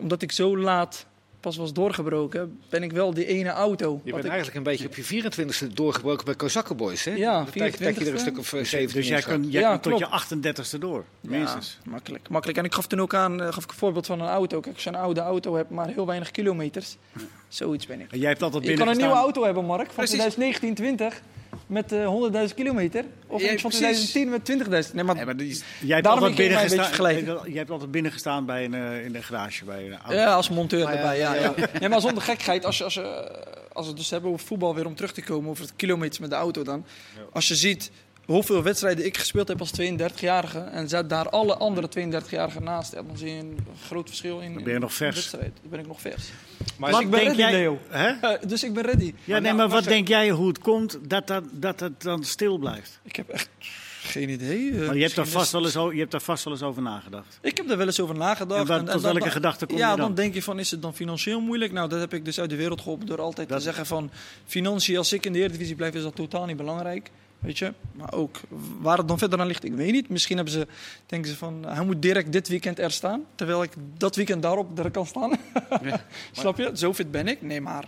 Omdat ik zo laat pas was doorgebroken, ben ik wel die ene auto. Je bent eigenlijk een beetje op je 24e doorgebroken bij Kozakkenboys, hè? Ja, 24 je er een stuk of 17 eh, Dus jij kan, jij ja, tot je 38e door, minstens. Ja, makkelijk, makkelijk. En ik gaf toen ook aan, uh, gaf ik een voorbeeld van een auto. Kijk, als je een oude auto hebt, maar heel weinig kilometers. Zoiets ben ik. En jij hebt altijd binnen Je kan een nieuwe auto hebben, Mark, van 2019, 20 met uh, eh, 100.000 kilometer. Of ja, van 2010 met 20.000. Nee, maar, ja, maar die, jij hebt altijd binnen gestaan. Jij hebt altijd binnengestaan bij een, uh, in de garage bij een auto. Ja, als monteur erbij. Ja, ja. [laughs] nee, maar zonder gekheid, als, je, als, je, als we het dus hebben over voetbal weer om terug te komen over het kilometers met de auto dan. Als je ziet hoeveel wedstrijden ik gespeeld heb als 32-jarige en zet daar alle andere 32-jarigen naast, dan zie je een groot verschil in. Dan ben je nog vers. Wedstrijd. Dan ben ik nog vers. Maar dus ik ben ready, jij, Leo. Hè? dus ik ben ready. Ja, nee, maar wat denk jij hoe het komt dat, dat, dat het dan stil blijft? Ik heb echt geen idee. Eh, maar je hebt, daar vast wel eens, je hebt daar vast wel eens over nagedacht. Ik heb er wel eens over nagedacht. En, tot welke gedachte kom ja, je dan? dan? denk je van, is het dan financieel moeilijk? Nou, dat heb ik dus uit de wereld geholpen door altijd te zeggen van... financiën, als ik in de Eredivisie blijf, is dat totaal niet belangrijk. Weet je? Maar ook waar het dan verder aan ligt, ik weet niet. Misschien hebben ze, denken ze van, hij moet direct dit weekend er staan. Terwijl ik dat weekend daarop er kan staan. Ja, [laughs] Snap je? Zo fit ben ik. Nee, maar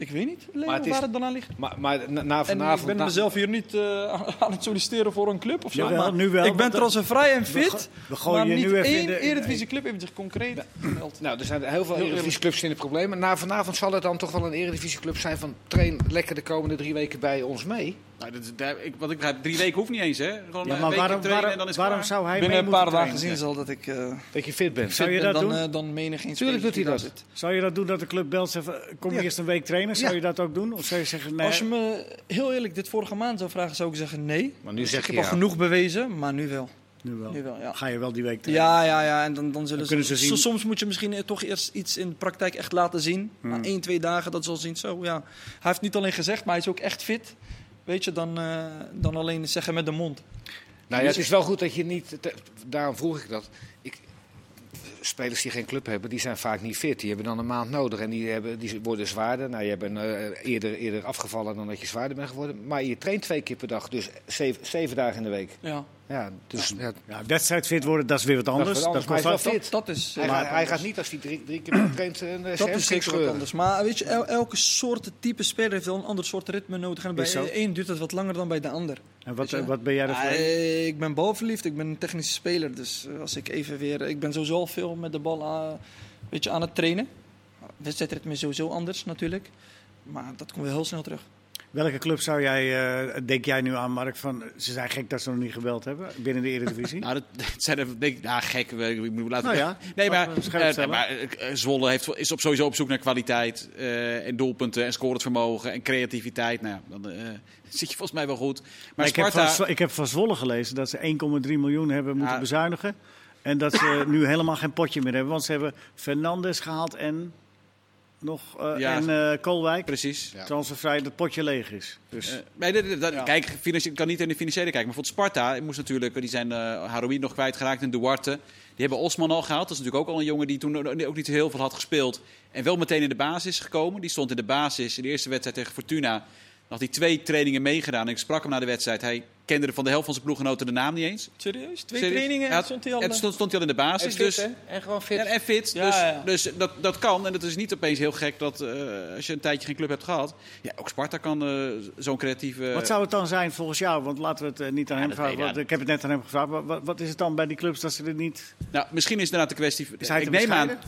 ik weet niet Leo, het is, waar het dan aan ligt. Maar, maar na, vanavond... ik ben mezelf hier niet uh, [laughs] aan het solliciteren voor een club of zo. Maar nu wel, ik ben trouwens vrij en fit. We, gooien je nu even één de, Eredivisie club heeft zich concreet gemeld. Nou, er zijn heel veel Eredivisie clubs in de problemen. Na vanavond zal het dan toch wel een Eredivisie club zijn van train lekker de komende drie weken bij ons mee. Nou, dat, daar, ik, wat ik begrijp, drie weken hoeft niet eens, hè? Gewoon ja, maar waarom, waarom, en dan is waarom zou hij Binnen een paar dagen zien zal dat ik uh, dat je fit bent. Zou je dat dan, doen? Uh, dan menig geen Tuurlijk doet hij dat. Zit. Zou je dat doen dat de club belt zegt, kom ja. eerst een week trainen? Zou ja. je dat ook doen? Of zou je zeggen nee? Als je me heel eerlijk dit vorige maand zou vragen, zou ik zeggen nee. Maar nu zeg ik je heb al genoeg bewezen, maar nu wel. Nu wel. Nu wel ja. Ga je wel die week trainen? Ja, ja, ja. En dan, dan zullen dan ze, ze zien... Soms moet je misschien toch eerst iets in de praktijk echt laten zien. Hmm. Na één, twee dagen, dat zal zien. Zo, ja. Hij heeft niet alleen gezegd, maar hij is ook echt fit. Weet je, dan, uh, dan alleen zeggen met de mond. Nou ja, het is wel goed dat je niet... Daarom vroeg ik dat. Spelers die geen club hebben, die zijn vaak niet fit. Die hebben dan een maand nodig en die, hebben, die worden zwaarder. Nou, je bent uh, eerder, eerder afgevallen dan dat je zwaarder bent geworden. Maar je traint twee keer per dag, dus zeven, zeven dagen in de week. Ja. Ja, dus, ja. ja, wedstrijdfit worden, dat is weer wat anders. Dat, is wat anders. Dat, dat, dat, is, hij, gaat, hij gaat niet als hij drie, drie keer traint een Dat is zeker wat anders. Maar weet je, el, elke soort type speler heeft wel een ander soort ritme nodig. En bij de een duurt het wat langer dan bij de ander. En wat, wat ben jij ervoor? Uh, ik ben balverliefd, ik ben een technische speler. Dus als ik even weer... Ik ben sowieso al veel met de bal aan, weet je, aan het trainen. Wedstrijdritme is sowieso anders natuurlijk. Maar dat komt wel heel snel terug. Welke club zou jij, uh, denk jij nu aan, Mark? Van, ze zijn gek dat ze nog niet gebeld hebben binnen de Eredivisie. [laughs] nou, dat, dat zijn er, denk ik, nou, gek. Ik moet laten. Nou ja, nee, maar, uh, maar uh, Zwolle heeft, is op, sowieso op zoek naar kwaliteit en doelpunten en scorend vermogen en creativiteit. Nou, dan [laughs] zit je volgens mij wel goed. Maar, Sparta... ik, heb van, ik heb van Zwolle gelezen dat ze 1,3 miljoen hebben moeten ja. bezuinigen. En dat ze [coughs] nu helemaal geen potje meer hebben. Want ze hebben Fernandes gehaald en nog uh, ja, en uh, Koolwijk. Precies. Ja. Transfervrij dat potje leeg is. Dus, uh, nee, dat, dat, ja. Kijk, ik kan niet in de financiële kijken. Maar voor Sparta moest natuurlijk, die zijn uh, Haroui nog kwijtgeraakt en Duarte. Die hebben Osman al gehaald. Dat is natuurlijk ook al een jongen die toen ook niet heel veel had gespeeld. En wel meteen in de basis gekomen. Die stond in de basis in de eerste wedstrijd tegen Fortuna. Dan had hij twee trainingen meegedaan. En ik sprak hem na de wedstrijd. Hij kende van de helft van zijn ploeggenoten de naam niet eens. Serieus? Twee Serieus? trainingen ja, stond hij al? Het stond, stond hij al in de basis. En fit, dus? En gewoon fit. Ja, en fit. Ja, dus ja. dus dat, dat kan. En het is niet opeens heel gek dat uh, als je een tijdje geen club hebt gehad. Ja, ook Sparta kan uh, zo'n creatieve... Wat zou het dan zijn volgens jou? Want laten we het uh, niet aan Ja, hem vragen. want ik heb het net aan hem gevraagd. Wat, wat, wat is het dan bij die clubs dat ze er niet... Nou, misschien is het inderdaad de kwestie... Is hij ik neem aan,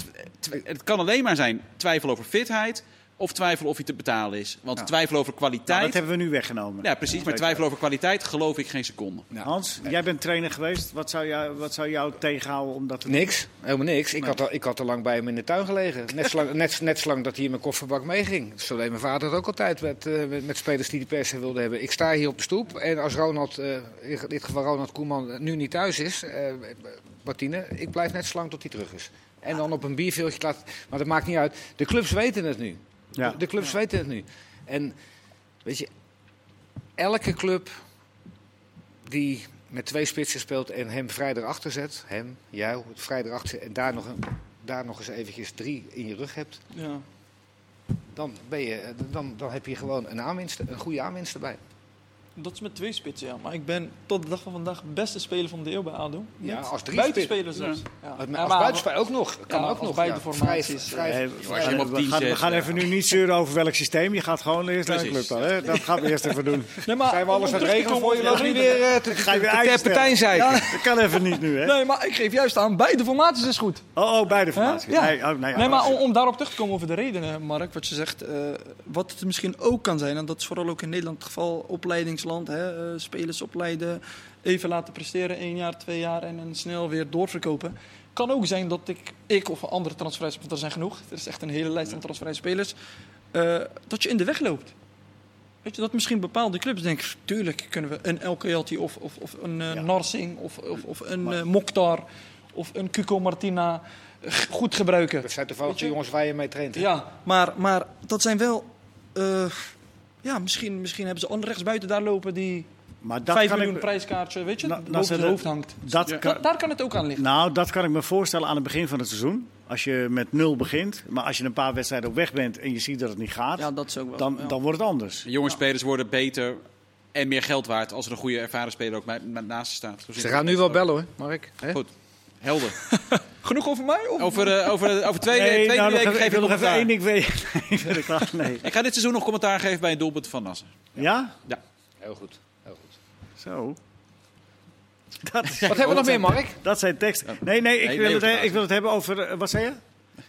het kan alleen maar zijn twijfel over fitheid... of twijfel of hij te betalen is. Want Ja. twijfel over Nou, kwaliteit... dat hebben we nu weggenomen. Ja, precies. Maar twijfel over kwaliteit geloof ik geen seconde. Hans, jij bent trainer geweest. Wat zou jou, wat zou jou tegenhouden om dat te doen? Niks, helemaal niks. Ik, had al, ik had al lang bij hem in de tuin gelegen. Net zo lang, [laughs] net, net zo lang dat hij in mijn kofferbak meeging. Zo deed mijn vader het ook altijd met, eh, met, met spelers die die per se wilden hebben. Ik sta hier op de stoep en als Ronald, eh, in dit geval Ronald Koeman, nu niet thuis is, eh Martine, ik blijf net zo lang tot hij terug is. En dan op een bierveeltje laten. Maar dat maakt niet uit. De clubs weten het nu. Ja. De, de clubs weten het nu. En weet je, elke club die met twee spitsen speelt en hem vrij erachter zet, hem, jou, vrij erachter zet, en daar nog, een, daar nog eens eventjes drie in je rug hebt, Ja. dan, ben je, dan, dan heb je gewoon een, aanwinst, een goede aanwinst erbij. Dat is met twee spitsen, ja. Maar ik ben tot de dag van vandaag beste speler van de eeuw bij ADO. Ja, als drie buitenspeler zelfs. Ja. Als, Ja, als buitenspeler ook nog. Kan Ja, ook als nog. buitenformaties, Vrij, vrij, als op we, gaan, we gaan even nu niet zeuren over welk systeem. Je gaat gewoon eerst naar de club. Hè? Dat gaan we eerst even doen. [laughs] Nee, maar Zijn we alles aan het regelen voor je? op Loopt de nu reden- weer eh, te, Ga je weer partij zeiken. Dat kan even niet nu, hè? Nee, maar ik geef juist aan, beide formaties is goed. Oh, oh beide formaties. Ja. Nee, oh, nee, Nee, maar om, om daarop terug te komen over de redenen, Mark, wat je zegt. eh, wat het misschien ook kan zijn, en dat is vooral ook in Nederland het geval, opleidingsland, hè, eh, spelers opleiden, even laten presteren, één jaar, twee jaar en dan snel weer doorverkopen. Kan ook zijn dat ik, ik of andere transfervrije want er zijn genoeg, er is echt een hele lijst aan transfervrije spelers, eh, dat je in de weg loopt. Weet je, dat misschien bepaalde clubs denken, tuurlijk kunnen we een LKLT of, of, of een uh, Narsing of, of, of een uh, Mokhtar of een Cuco Martina goed gebruiken. Dat zijn toevallig de jongens waar je mee traint. Ja, maar, maar dat zijn wel... Uh, ja, misschien, misschien hebben ze andere rechtsbuiten daar lopen die... Maar dat 5 kan miljoen ik, prijskaartje, weet je, na, boven het hoofd hangt. Dat ja. kan, daar kan het ook aan liggen. Nou, dat kan ik me voorstellen aan het begin van het seizoen. Als je met nul begint, maar als je een paar wedstrijden op weg bent en je ziet dat het niet gaat, ja, dat is ook wel, dan, ja. dan wordt het anders. Jonge spelers worden beter en meer geld waard als er een goede ervaren speler ook naast staat. Ze gaan nu wel bellen hoor, Mark. He? Goed, helder. [laughs] Genoeg over mij? Of? Over, uh, over, over twee, nee, twee nou, weken geef ik nog even één ding weten. [laughs] [laughs] nee. Ik ga dit seizoen nog commentaar geven bij een doelpunt van Nasser. Ja? Ja. Heel goed. Heel goed. Zo. Dat wat hebben we nog meer, Mark? Dat zijn teksten. Nee, nee, ik, nee, wil, nee, het, ik wil het hebben over. Uh, wat zei je?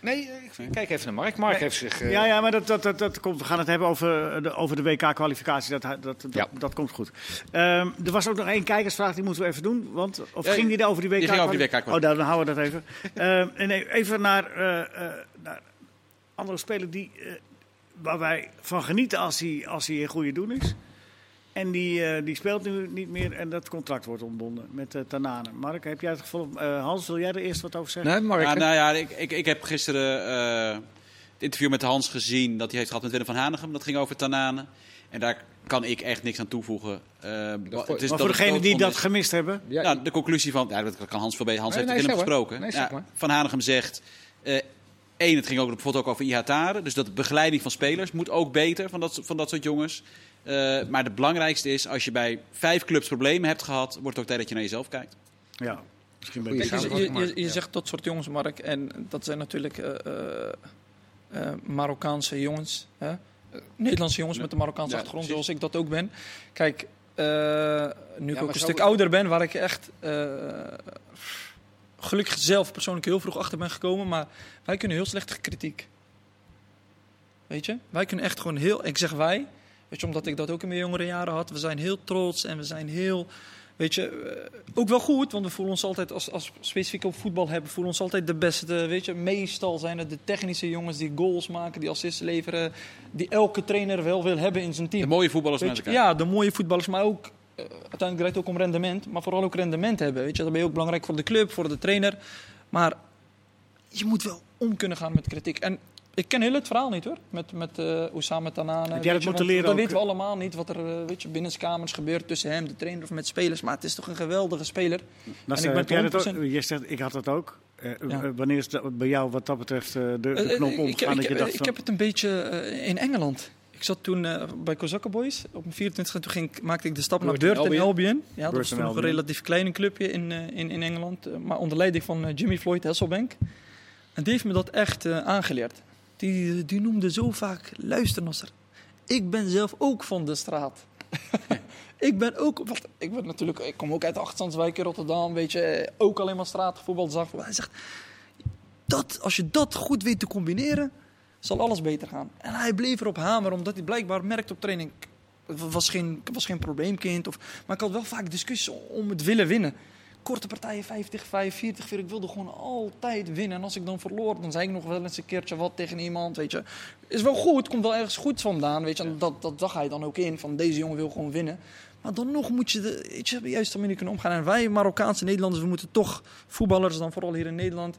Nee, kijk even naar Mark. Mark heeft zich... Uh... Ja, ja, maar dat, dat, dat, dat, komt, we gaan het hebben over de, over de WK-kwalificatie. Dat, dat, dat, ja. dat, komt goed. Um, er was ook nog één kijkersvraag, die moeten we even doen. Want, of ja, ging die over die WK? Die ging over die WK oh, dan houden we dat even. um, [laughs] en even naar, uh, uh, naar andere spelers die, waar wij van genieten als hij, als hij in goede doen is. En die, uh, die speelt nu niet meer en dat contract wordt ontbonden met uh, Tanane. Mark, heb jij het gevoel? Uh, Hans, wil jij er eerst wat over zeggen? Nee, Mark. Ja, nou ja, ik, ik, ik heb gisteren het interview met Hans gezien dat hij heeft gehad met Willem van Hanegem. Dat ging over Tanane. En daar kan ik echt niks aan toevoegen. het is maar voor degenen die dat gemist hebben? Ja, nou, de conclusie van, ja, dat kan Hans beter. Hans nee, heeft nee, het gesproken. Nee, ja, van Hanegem zegt, Eén, het ging ook bijvoorbeeld ook over Ihatare. Dus dat de begeleiding van spelers moet ook beter van dat, van dat soort jongens. Uh, maar het belangrijkste is, als je bij vijf clubs problemen hebt gehad, wordt het ook tijd dat je naar jezelf kijkt. Ja, misschien ben je, je, je, je zegt dat soort jongens, Mark. En dat zijn natuurlijk uh, uh, Marokkaanse jongens. Hè? Nederlandse jongens met een Marokkaanse ja, achtergrond, precies. zoals ik dat ook ben. Kijk, nu ik ook een stuk ouder ben, waar ik echt gelukkig zelf persoonlijk heel vroeg achter ben gekomen. Maar wij kunnen heel slecht kritiek. Weet je? Wij kunnen echt gewoon heel... Ik zeg wij, weet je, omdat ik dat ook in mijn jongere jaren had. We zijn heel trots en we zijn heel... Weet je, eh, ook wel goed, want we voelen ons altijd, als, als specifiek op voetbal hebben, voelen ons altijd de beste. Weet je, meestal zijn het de technische jongens die goals maken, die assists leveren, die elke trainer wel wil hebben in zijn team. De mooie voetballers met elkaar. Ja, de mooie voetballers, maar ook uiteindelijk draait het ook om rendement, maar vooral ook rendement hebben. Weet je, dat ben je ook belangrijk voor de club, voor de trainer. Maar je moet wel om kunnen gaan met kritiek. En ik ken heel het verhaal niet hoor, met, met uh, Oussama Tanane. Heb jij dat moeten leren Dan weten we allemaal niet wat er uh, weet je, binnenskamers gebeurt tussen hem, de trainer of met spelers. Maar het is toch een geweldige speler. Nou, en ik ben ook, je zegt, ik had dat ook. Uh, ja. Wanneer is bij jou wat dat betreft de, de knop omgegaan? Ik, ik, ik, ik heb het een beetje in Engeland. Ik zat toen uh, bij Kozakken Boys. Op mijn 24 toen ging, maakte ik de stap naar Burton Albion. Albion. Ja, dat was toen nog een relatief klein clubje in, uh, in, in Engeland. Uh, maar onder leiding van Jimmy Floyd Hasselbank. En die heeft me dat echt aangeleerd. Die, die noemde zo vaak, luister Nasser, ik ben zelf ook van de straat. [laughs] ik ben ook, wat, ik, ben natuurlijk, ik kom ook uit Achterstandswijk in Rotterdam, weet je, ook alleen maar straatvoetbal. Zag. Hij zegt, dat, als je dat goed weet te combineren, zal alles beter gaan. En hij bleef erop hameren, omdat hij blijkbaar merkte op training, was geen, was geen probleemkind. Of, maar ik had wel vaak discussies om het willen winnen korte partijen 50, 45, 4. Ik wilde gewoon altijd winnen. En als ik dan verloor, dan zei ik nog wel eens een keertje wat tegen iemand. Weet je. Is wel goed, komt wel ergens goed vandaan. Weet je. En dat, dat zag hij dan ook in. Van deze jongen wil gewoon winnen. Maar dan nog moet je de, weet je, op de juiste manier kunnen omgaan. En wij Marokkaanse Nederlanders, we moeten toch voetballers, dan vooral hier in Nederland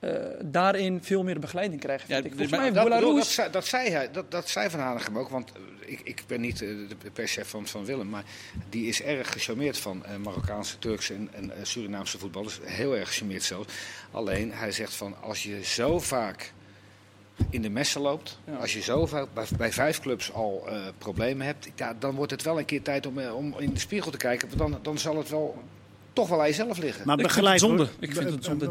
uh, daarin veel meer begeleiding krijgen. Ja, Volgens mij dat, dat, zei, dat, zei hij, dat, dat zei Van Hanegem ook, want eh, ik, ik ben niet uh, de perschef van, van Willem, maar die is erg gecharmeerd van uh, Marokkaanse, Turkse en, en Surinaamse voetballers. Heel erg gecharmeerd zelfs. Alleen, hij zegt van, als je zo vaak in de messen loopt, ja. als je zo vaak bij, bij vijf clubs al problemen hebt, ja, dan wordt het wel een keer tijd om, om in de spiegel te kijken. Dan, dan zal het wel toch wel aan jezelf liggen. Maar begeleid ik vind het zonde. Ik vind het zonde.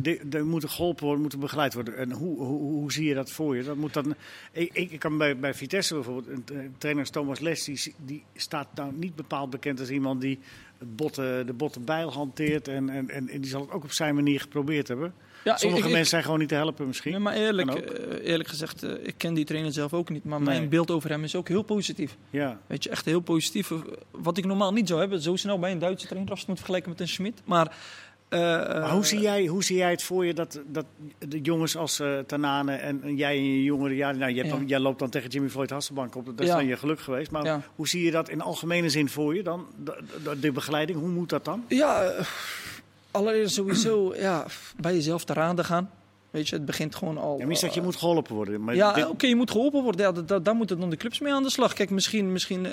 Die er moeten geholpen worden, moeten begeleid worden. En hoe, hoe, hoe zie je dat voor je? Dat moet dan, ik, ik kan bij, bij Vitesse bijvoorbeeld, een trainer Thomas Les, die, die staat nou niet bepaald bekend als iemand die het botte, de botte bijl hanteert. En, en, en die zal het ook op zijn manier geprobeerd hebben. Ja, Sommige ik, mensen zijn gewoon niet te helpen misschien. Nee, maar eerlijk, uh, eerlijk gezegd, uh, ik ken die trainer zelf ook niet. Maar nee. mijn beeld over hem is ook heel positief. Ja. Weet je, echt heel positief. Wat ik normaal niet zou hebben. Zo snel bij een Duitse trainer als je het moet vergelijken met een Schmid. Maar Uh, hoe, zie jij, hoe zie jij het voor je dat, dat de jongens als uh, Tanane en, en, jij in je jongere jaren... Nou, jij, jij, loopt dan tegen Jimmy Floyd Hasselbank op, dat is dan je geluk geweest. Maar hoe zie je dat in algemene zin voor je dan, de, de, begeleiding? Hoe moet dat dan? Ja, allereerst sowieso [clears throat] ja, bij jezelf te raden gaan. Weet je, het begint gewoon al. Ja, maar dat je moet geholpen worden. Maar ja, oké, je moet geholpen worden. Ja, daar moeten dan de clubs mee aan de slag. Kijk, misschien, misschien uh,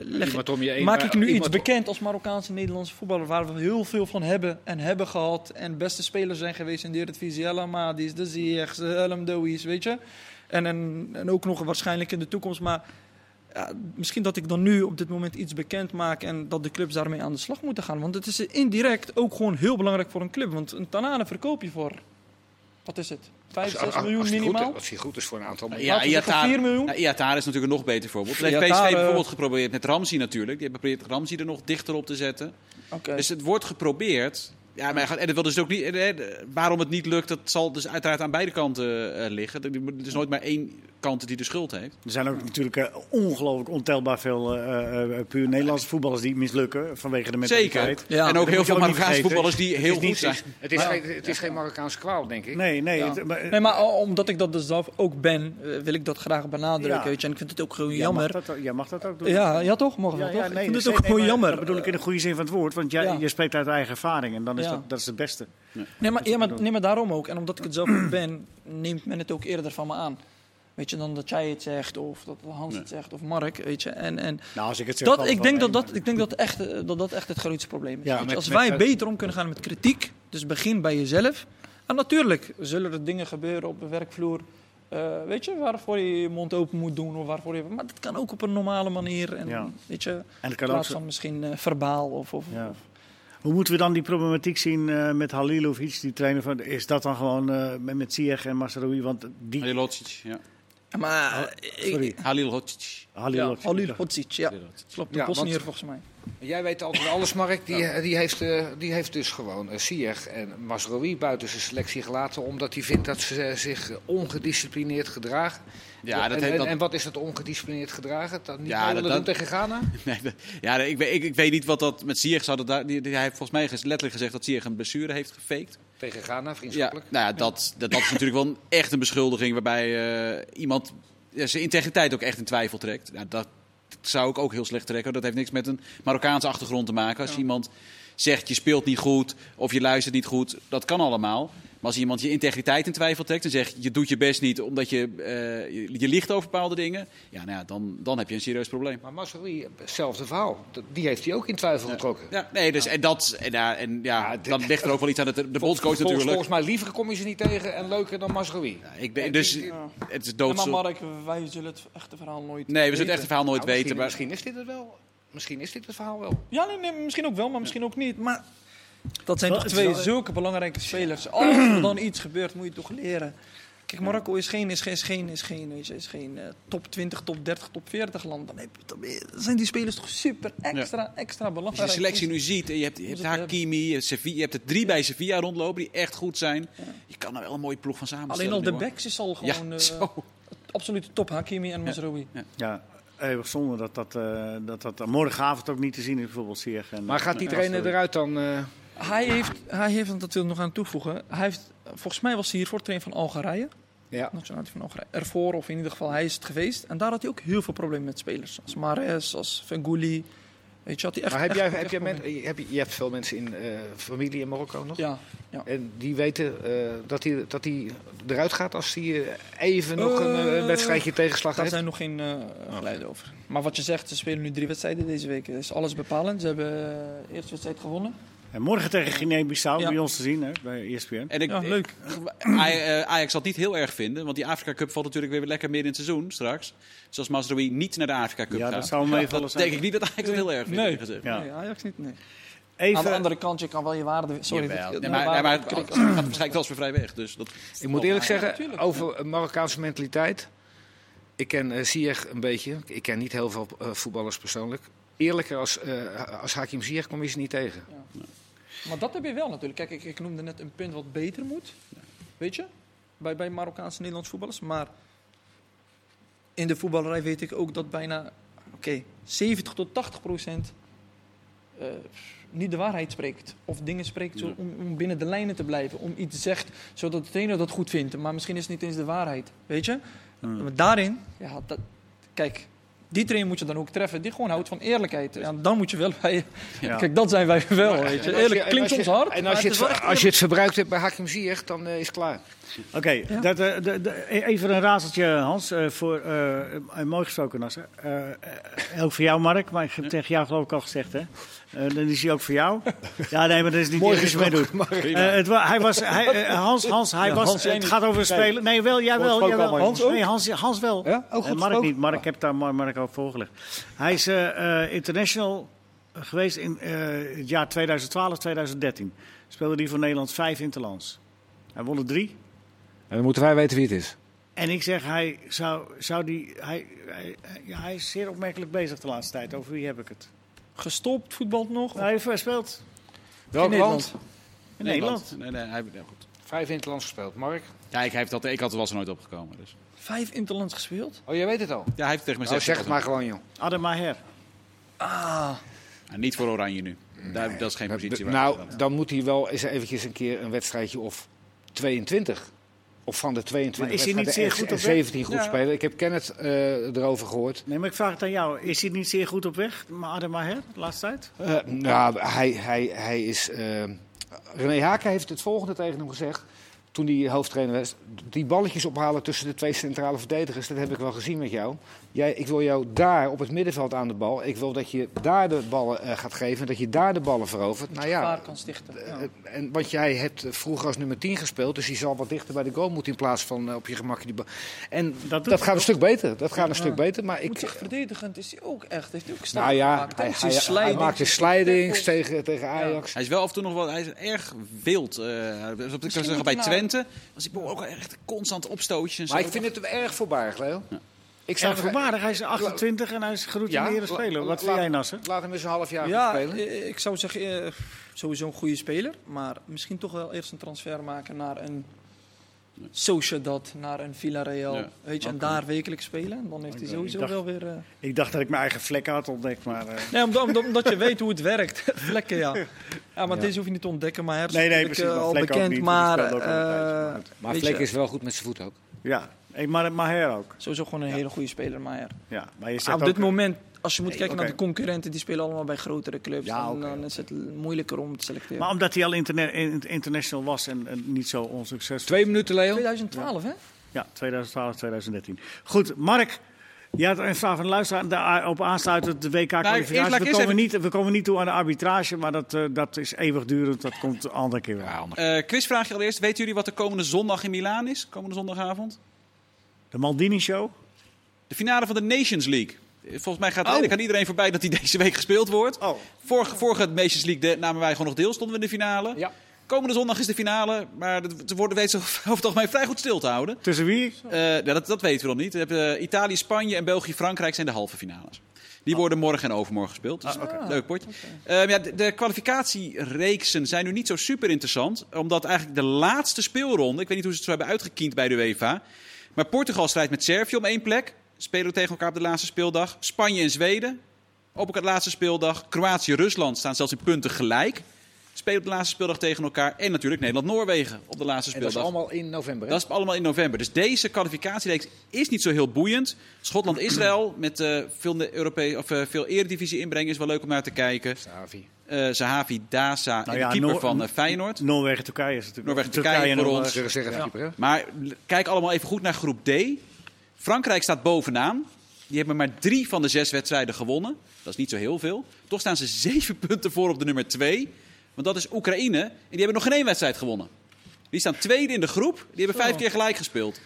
leg ik, maak ik nu iets bekend als Marokkaanse Nederlandse voetballer, waar we heel veel van hebben en hebben gehad. En beste spelers zijn geweest in de Eredivisie. El Amadis, de Ziyechs, de El Douis, weet je. En, en, en ook nog waarschijnlijk in de toekomst. Maar ja, misschien dat ik dan nu op dit moment iets bekend maak en dat de clubs daarmee aan de slag moeten gaan. Want het is indirect ook gewoon heel belangrijk voor een club. Want een Tanane verkoop je voor wat is het? 5, 6 miljoen minimaal? Goed, als hij goed is voor een aantal miljoen. Ja, Iatar, 4 miljoen? Ja, Iatar is natuurlijk een nog beter voorbeeld. Dat heeft PSV bijvoorbeeld geprobeerd met Ramsey natuurlijk. Die hebben geprobeerd Ramsey er nog dichter op te zetten. Okay. Dus het wordt geprobeerd. Ja, maar en dat wil dus ook niet, waarom het niet lukt, dat zal dus uiteraard aan beide kanten uh, liggen. Er is nooit maar één kant die de schuld heeft. Er zijn ook natuurlijk uh, ongelooflijk ontelbaar veel uh, puur Nederlandse voetballers die mislukken vanwege de mentaliteit. Zeker. Ja. En ook heel veel Marokkaanse voetballers die heel goed zijn. Het is, geen, het is geen Marokkaanse kwaal, denk ik. Nee, nee. Ja. Het, maar, nee, maar omdat ik dat dus zelf ook ben, wil ik dat graag benadrukken. Weet je. En ik vind het ook gewoon jammer. Mag dat, jij mag dat ook doen. Ja, ja toch? Mogen we toch? Nee, ik vind het ook gewoon jammer. Dat bedoel ik in de goede zin van het woord. Want jij, je spreekt uit eigen ervaring en dan is dat, dat is het beste. Nee, maar, ja, maar, nee, maar daarom ook. En omdat ik het zelf ben, neemt men het ook eerder van me aan. Weet je, dan dat jij het zegt of dat Hans het zegt of Mark, weet je. En, en nou, als ik het zeg, dat, ik, denk dat dat, ik denk dat echt, dat dat echt het grootste probleem is. Ja, met, als wij beter om kunnen gaan met kritiek, dus begin bij jezelf. En natuurlijk zullen er dingen gebeuren op de werkvloer, uh, weet je, waarvoor je je mond open moet doen of waarvoor je... Maar dat kan ook op een normale manier. En, ja. weet je, en in plaats van misschien uh, verbaal of... of, ja. of hoe moeten we dan die problematiek zien uh, met Halilovic, die trainer van... Is dat dan gewoon uh, met Ziyech en Masraoui? Want die... Halilovic, ja. Maar, Sorry. Halil Hodzic. Halil Hodzic, ja. Klopt, de ja, Bosnier volgens mij. Jij weet altijd alles, Mark. Die, die, heeft, uh, die heeft dus gewoon uh, en Masrowi buiten zijn selectie gelaten... omdat hij vindt dat ze zich ongedisciplineerd gedragen. Ja, dat en, heeft, dat... en, wat is dat ongedisciplineerd gedragen? Dat niet ja, dat, dat... tegen Ghana? [laughs] Nee, ja, ik, ik, ik, weet niet wat dat met Ziyech zou... Dat, die, hij heeft volgens mij letterlijk gezegd dat Ziyech een blessure heeft gefaked. Tegen Ghana, vriendschappelijk? Ja, nou ja, dat, dat, dat is natuurlijk wel echt een beschuldiging... waarbij uh, iemand zijn integriteit ook echt in twijfel trekt. Ja, dat zou ik ook heel slecht trekken. Dat heeft niks met een Marokkaanse achtergrond te maken. Als iemand zegt je speelt niet goed of je luistert niet goed, dat kan allemaal. Maar als iemand je integriteit in twijfel trekt en zegt je doet je best niet omdat je, uh, je, je, ligt over bepaalde dingen, ja, nou ja, dan, dan heb je een serieus probleem. Maar Masri, hetzelfde verhaal. Die heeft hij ook in twijfel getrokken. Ja, nee, dus, en, dat, en, ja, en ja, dan ligt er ook wel iets aan de, de bondscoach natuurlijk. Volgens mij liever kom je ze niet tegen en leuker dan Masri. Ja, ik ben, dus het is doodzonde. maar Mark, wij zullen het echte verhaal nooit Nee, we zullen het echte verhaal nooit nou, weten. Misschien, maar... misschien is dit het wel. Misschien is dit het verhaal wel. Ja, nee, nee misschien ook wel, maar misschien ook niet. Maar dat zijn toch twee zulke belangrijke spelers. Als er dan iets gebeurt, moet je toch leren. Kijk, Marokko is geen, is geen, is geen, is geen, is geen uh, top 20, top 30, top 40 land. Dan, heb je, dan zijn die spelers toch super extra, extra belangrijk. Als je de selectie nu ziet, je hebt, je hebt Hakimi, je hebt, Sevilla, je hebt er drie bij Sevilla rondlopen die echt goed zijn. Ja. Je kan er wel een mooie ploeg van samenstellen. Alleen al de backs is al gewoon [laughs] ja, uh, absolute top, Hakimi en Mazraoui. Ja. ja. Eeuwig zonde dat dat, uh, dat dat morgenavond ook niet te zien is, bijvoorbeeld Sier. Maar gaat die trainer eruit dan? Hij heeft, hij heeft, dat wil ik nog aan toevoegen, hij heeft, volgens mij was hij hiervoor trainer van Algerije. Ja. Nationaliteit van Algerije. Ervoor, of in ieder geval, hij is het geweest. En daar had hij ook heel veel problemen met spelers. Als Mares, als Fengouli. Weet je, had hij echt, maar heb jij, heb jij men, heb je, je hebt veel mensen in uh, familie in Marokko nog? Ja. ja. En die weten uh, dat hij dat hij eruit gaat als hij even nog een wedstrijdje tegenslag Daar heeft? Daar zijn nog geen geluiden over. Maar wat je zegt, ze spelen nu drie wedstrijden deze week. Dat is alles bepalend. Ze hebben de eerste wedstrijd gewonnen. En morgen tegen Guinea-Bissau bij ons te zien hè, bij ESPN. En ik, ja, leuk. Eh, Ajax zal het niet heel erg vinden, want die Afrika Cup valt natuurlijk weer lekker midden in het seizoen straks. Zoals Masrowi niet naar de Afrika Cup ja, gaat. Dat zou meevallen zijn. denk ik niet dat Ajax het heel erg vindt. Nee, gezegd. Ja. nee Ajax niet. Nee. Even... Aan de andere kant, je kan wel je waarde... Sorry, dat, nee, maar, maar het gaat waarschijnlijk wel weer vrij weg. Dus dat ik moet eerlijk zeggen, over Marokkaanse mentaliteit. Ik ken uh, Ziyech een beetje. Ik ken niet heel veel uh, voetballers persoonlijk. Eerlijker als, uh, als Hakim Ziyech kom je ze niet tegen. Ja. Maar dat heb je wel natuurlijk. Kijk, ik, ik noemde net een punt wat beter moet. Weet je? Bij, bij Marokkaanse Nederlandse voetballers. Maar in de voetballerij weet ik ook dat bijna oké, 70 tot 80 procent niet de waarheid spreekt. Of dingen spreekt om, om, binnen de lijnen te blijven. Om iets zegt zodat de trainer dat goed vindt. Maar misschien is het niet eens de waarheid. Weet je? Maar daarin, ja, dat, kijk, die trainer moet je dan ook treffen. Die gewoon houdt van eerlijkheid. Ja, dan moet je wel bij. Ja. [laughs] Kijk, dat zijn wij wel. weet je. Eerlijk klinkt soms hard. En als je, het, als je het verbruikt hebt bij Hakim Ziyech, dan uh, is het klaar. Oké, okay, even een razeltje, Hans. Uh, voor, uh, mooi gesproken, Nasser. ook voor jou, Mark. Maar ik heb tegen jou geloof ik al gezegd, hè? Uh, dan is hij ook voor jou. Ja, nee, maar dat is niet Mooi iets doet. Uh, het, hij was, hij, Hans, Hans, hij ja, was, Hans het gaat over spelen. Nee, wel, jij wel. Jij wel. Hans, nee, Hans, Hans wel. Ja? Oh, goed, Mark niet. Mark, ik heb daar Mark ook voorgelegd. Hij is international geweest in het jaar 2012, 2013. Speelde hij voor Nederland vijf interlands. Hij won er drie. En dan moeten wij weten wie het is. En ik zeg, hij, zou, zou die, hij, hij, ja, hij is zeer opmerkelijk bezig de laatste tijd. Over wie heb ik het? gestopt, voetbal nog? hij heeft gespeeld. Welk in land? In Nederland. Nee, nee, hij, goed. Vijf interlands gespeeld. Mark? Ja, ik, heeft dat, ik had er wel zo nooit opgekomen. Dus. Vijf interlands gespeeld? Oh, jij weet het al? Ja, hij heeft tegen me gezegd. Oh, zeg het maar gewoon, joh. Adem Maher. Ah. En niet voor Oranje nu. Daar, dat is geen positie. Waar nou, dan moet hij wel eens eventjes een keer een wedstrijdje of 22 of van de 22 is hij niet zeer goed op 17 goed spelen. Ik heb Kenneth uh, erover gehoord. Nee, maar ik vraag het aan jou. Is hij niet zeer goed op weg, Adem Maher, de laatste tijd? Uh, nou, hij, hij, hij is... Uh, René Haken heeft het volgende tegen hem gezegd toen hij hoofdtrainer was, die balletjes ophalen tussen de twee centrale verdedigers, dat heb ik wel gezien met jou. Jij, ik wil jou daar op het middenveld aan de bal. Ik wil dat je daar de ballen uh, gaat geven, dat je daar de ballen verovert. Nou ja, kan stichten. Ja. En, want jij hebt vroeger als nummer 10 gespeeld, dus die zal wat dichter bij de goal moeten in plaats van uh, op je gemakje die bal. En dat, dat gaat een stuk beter. Dat gaat een stuk beter. Maar ik, zich verdedigend is hij ook echt. Heeft hij ook nou ja, hij, hij, hij, hij maakt de slidings tegen, tegen Ajax. Hij is wel af en toe nog wel, hij is erg wild. Uh, ik zou zeggen bij Twente was hij ook echt constant opstootjes. Maar ik vind het erg voorbarig, Leo. Ja. Ik zeg voorbarig, hij is 28 en hij is geroutineerde ja, speler. Wat vind jij, Nasser? Laat hem eens een half jaar ja, spelen. Eh, ik zou zeggen, eh, sowieso een goede speler. Maar misschien toch wel eerst een transfer maken naar een Sociedad, naar een Villarreal. Ja, weet je, en daar wekelijks spelen. Dan heeft hij sowieso wel weer... Uh... Ik dacht dat ik mijn eigen vlekken had ontdekt, maar... Uh... Nee, omdat, omdat, omdat, je weet hoe het werkt. [laughs] vlekken, ja. [laughs] Ja, maar deze hoef je niet te ontdekken. Maar hersen nee, nee, al bekend, niet, maar... maar Vlek is wel goed met zijn voet ook. Ja, Hey, maar Maher ook. Sowieso gewoon een hele goede speler, Maher. Ja, maar je zegt op dit moment, als je moet kijken naar de concurrenten, die spelen allemaal bij grotere clubs. Ja, dan, dan, is het moeilijker om te selecteren. Maar omdat hij al international was en, niet zo onsuccesvol. Twee minuten, Leo. 2012, hè? Ja, 2012, 2013. Goed, Mark. Ja, een vraag van de luisteraar op aansluitend de WK-kwalificatie. Nou, we, komen niet, we komen niet toe aan de arbitrage, maar dat, uh, dat is eeuwigdurend. Dat komt een andere keer wel. Ja, uh, quizvraagje allereerst. Weten jullie wat de komende zondag in Milaan is? Komende zondagavond? De Maldini Show? De finale van de Nations League. Volgens mij gaat, oh. iedereen voorbij dat die [laughs] deze week gespeeld wordt. Oh. Vorige, vorige Nations League namen wij gewoon nog deel, stonden we in de finale. Ja. Komende zondag is de finale, maar ze worden weten [laughs] over het algemeen vrij goed stil te houden. Tussen wie? Uh, ja, dat, dat weten we nog niet. We hebben, uh, Italië, Spanje en België, Frankrijk zijn de halve finales. Die oh. worden morgen en overmorgen gespeeld. Dus ah, leuk potje. Okay. Uh, ja, de, de, kwalificatiereeksen zijn nu niet zo super interessant. Omdat eigenlijk de laatste speelronde, ik weet niet hoe ze het zo hebben uitgekiend bij de UEFA. Maar Portugal strijdt met Servië om één plek. Spelen tegen elkaar op de laatste speeldag. Spanje en Zweden op de laatste speeldag. Kroatië en Rusland staan zelfs in punten gelijk. Spelen op de laatste speeldag tegen elkaar. En natuurlijk Nederland-Noorwegen op de laatste speeldag. dat is allemaal in november. Hè? Dat is allemaal in november. Dus deze kwalificatiereeks is niet zo heel boeiend. Schotland-Israël [clears throat] met uh, veel, Europee of, uh, veel eredivisie inbreng is wel leuk om naar te kijken. Sahavi. Uh, Zahavi, Daza nou ja, en de keeper van Feyenoord. Noorwegen-Turkije is natuurlijk Noorwegen-Turkije voor ons. Zeggen, ja. keeper, maar kijk allemaal even goed naar groep D. Frankrijk staat bovenaan. Die hebben maar drie van de zes wedstrijden gewonnen. Dat is niet zo heel veel. Toch staan ze zeven [laughs] punten voor op de nummer twee. Want dat is Oekraïne. En die hebben nog geen één wedstrijd gewonnen. Die staan tweede in de groep. Die hebben vijf keer gelijk gespeeld.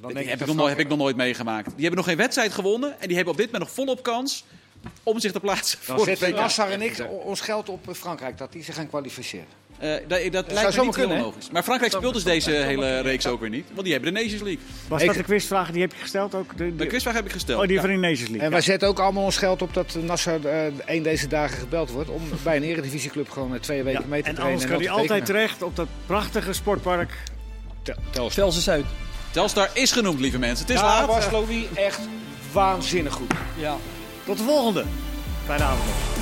Dat heb, ik nog nooit, heb ik nog nooit meegemaakt. Die hebben nog geen wedstrijd gewonnen. En die hebben op dit moment nog volop kans om zich te plaatsen. Dan voor zetten Nassar en ik ons geld op Frankrijk dat die zich gaan kwalificeren. Uh, dat, dat lijkt me niet heel logisch. Maar Frankrijk speelt dus deze hele reeks ook weer niet. Want die hebben de Nations League. Was dat de quizvraag die heb je gesteld? Ook de, de... quizvraag heb ik gesteld. Oh, die van de Nations League. En wij zetten ook allemaal ons geld op dat Nassar uh, één deze dagen gebeld wordt. Om bij een eredivisieclub gewoon eh, twee weken mee te en trainen. En anders kan hij altijd terecht op dat prachtige sportpark. Telstar Zuid. Telstar is genoemd, lieve mensen. Het is Daar was Louis echt waanzinnig goed. Ja. Tot de volgende. Fijne avond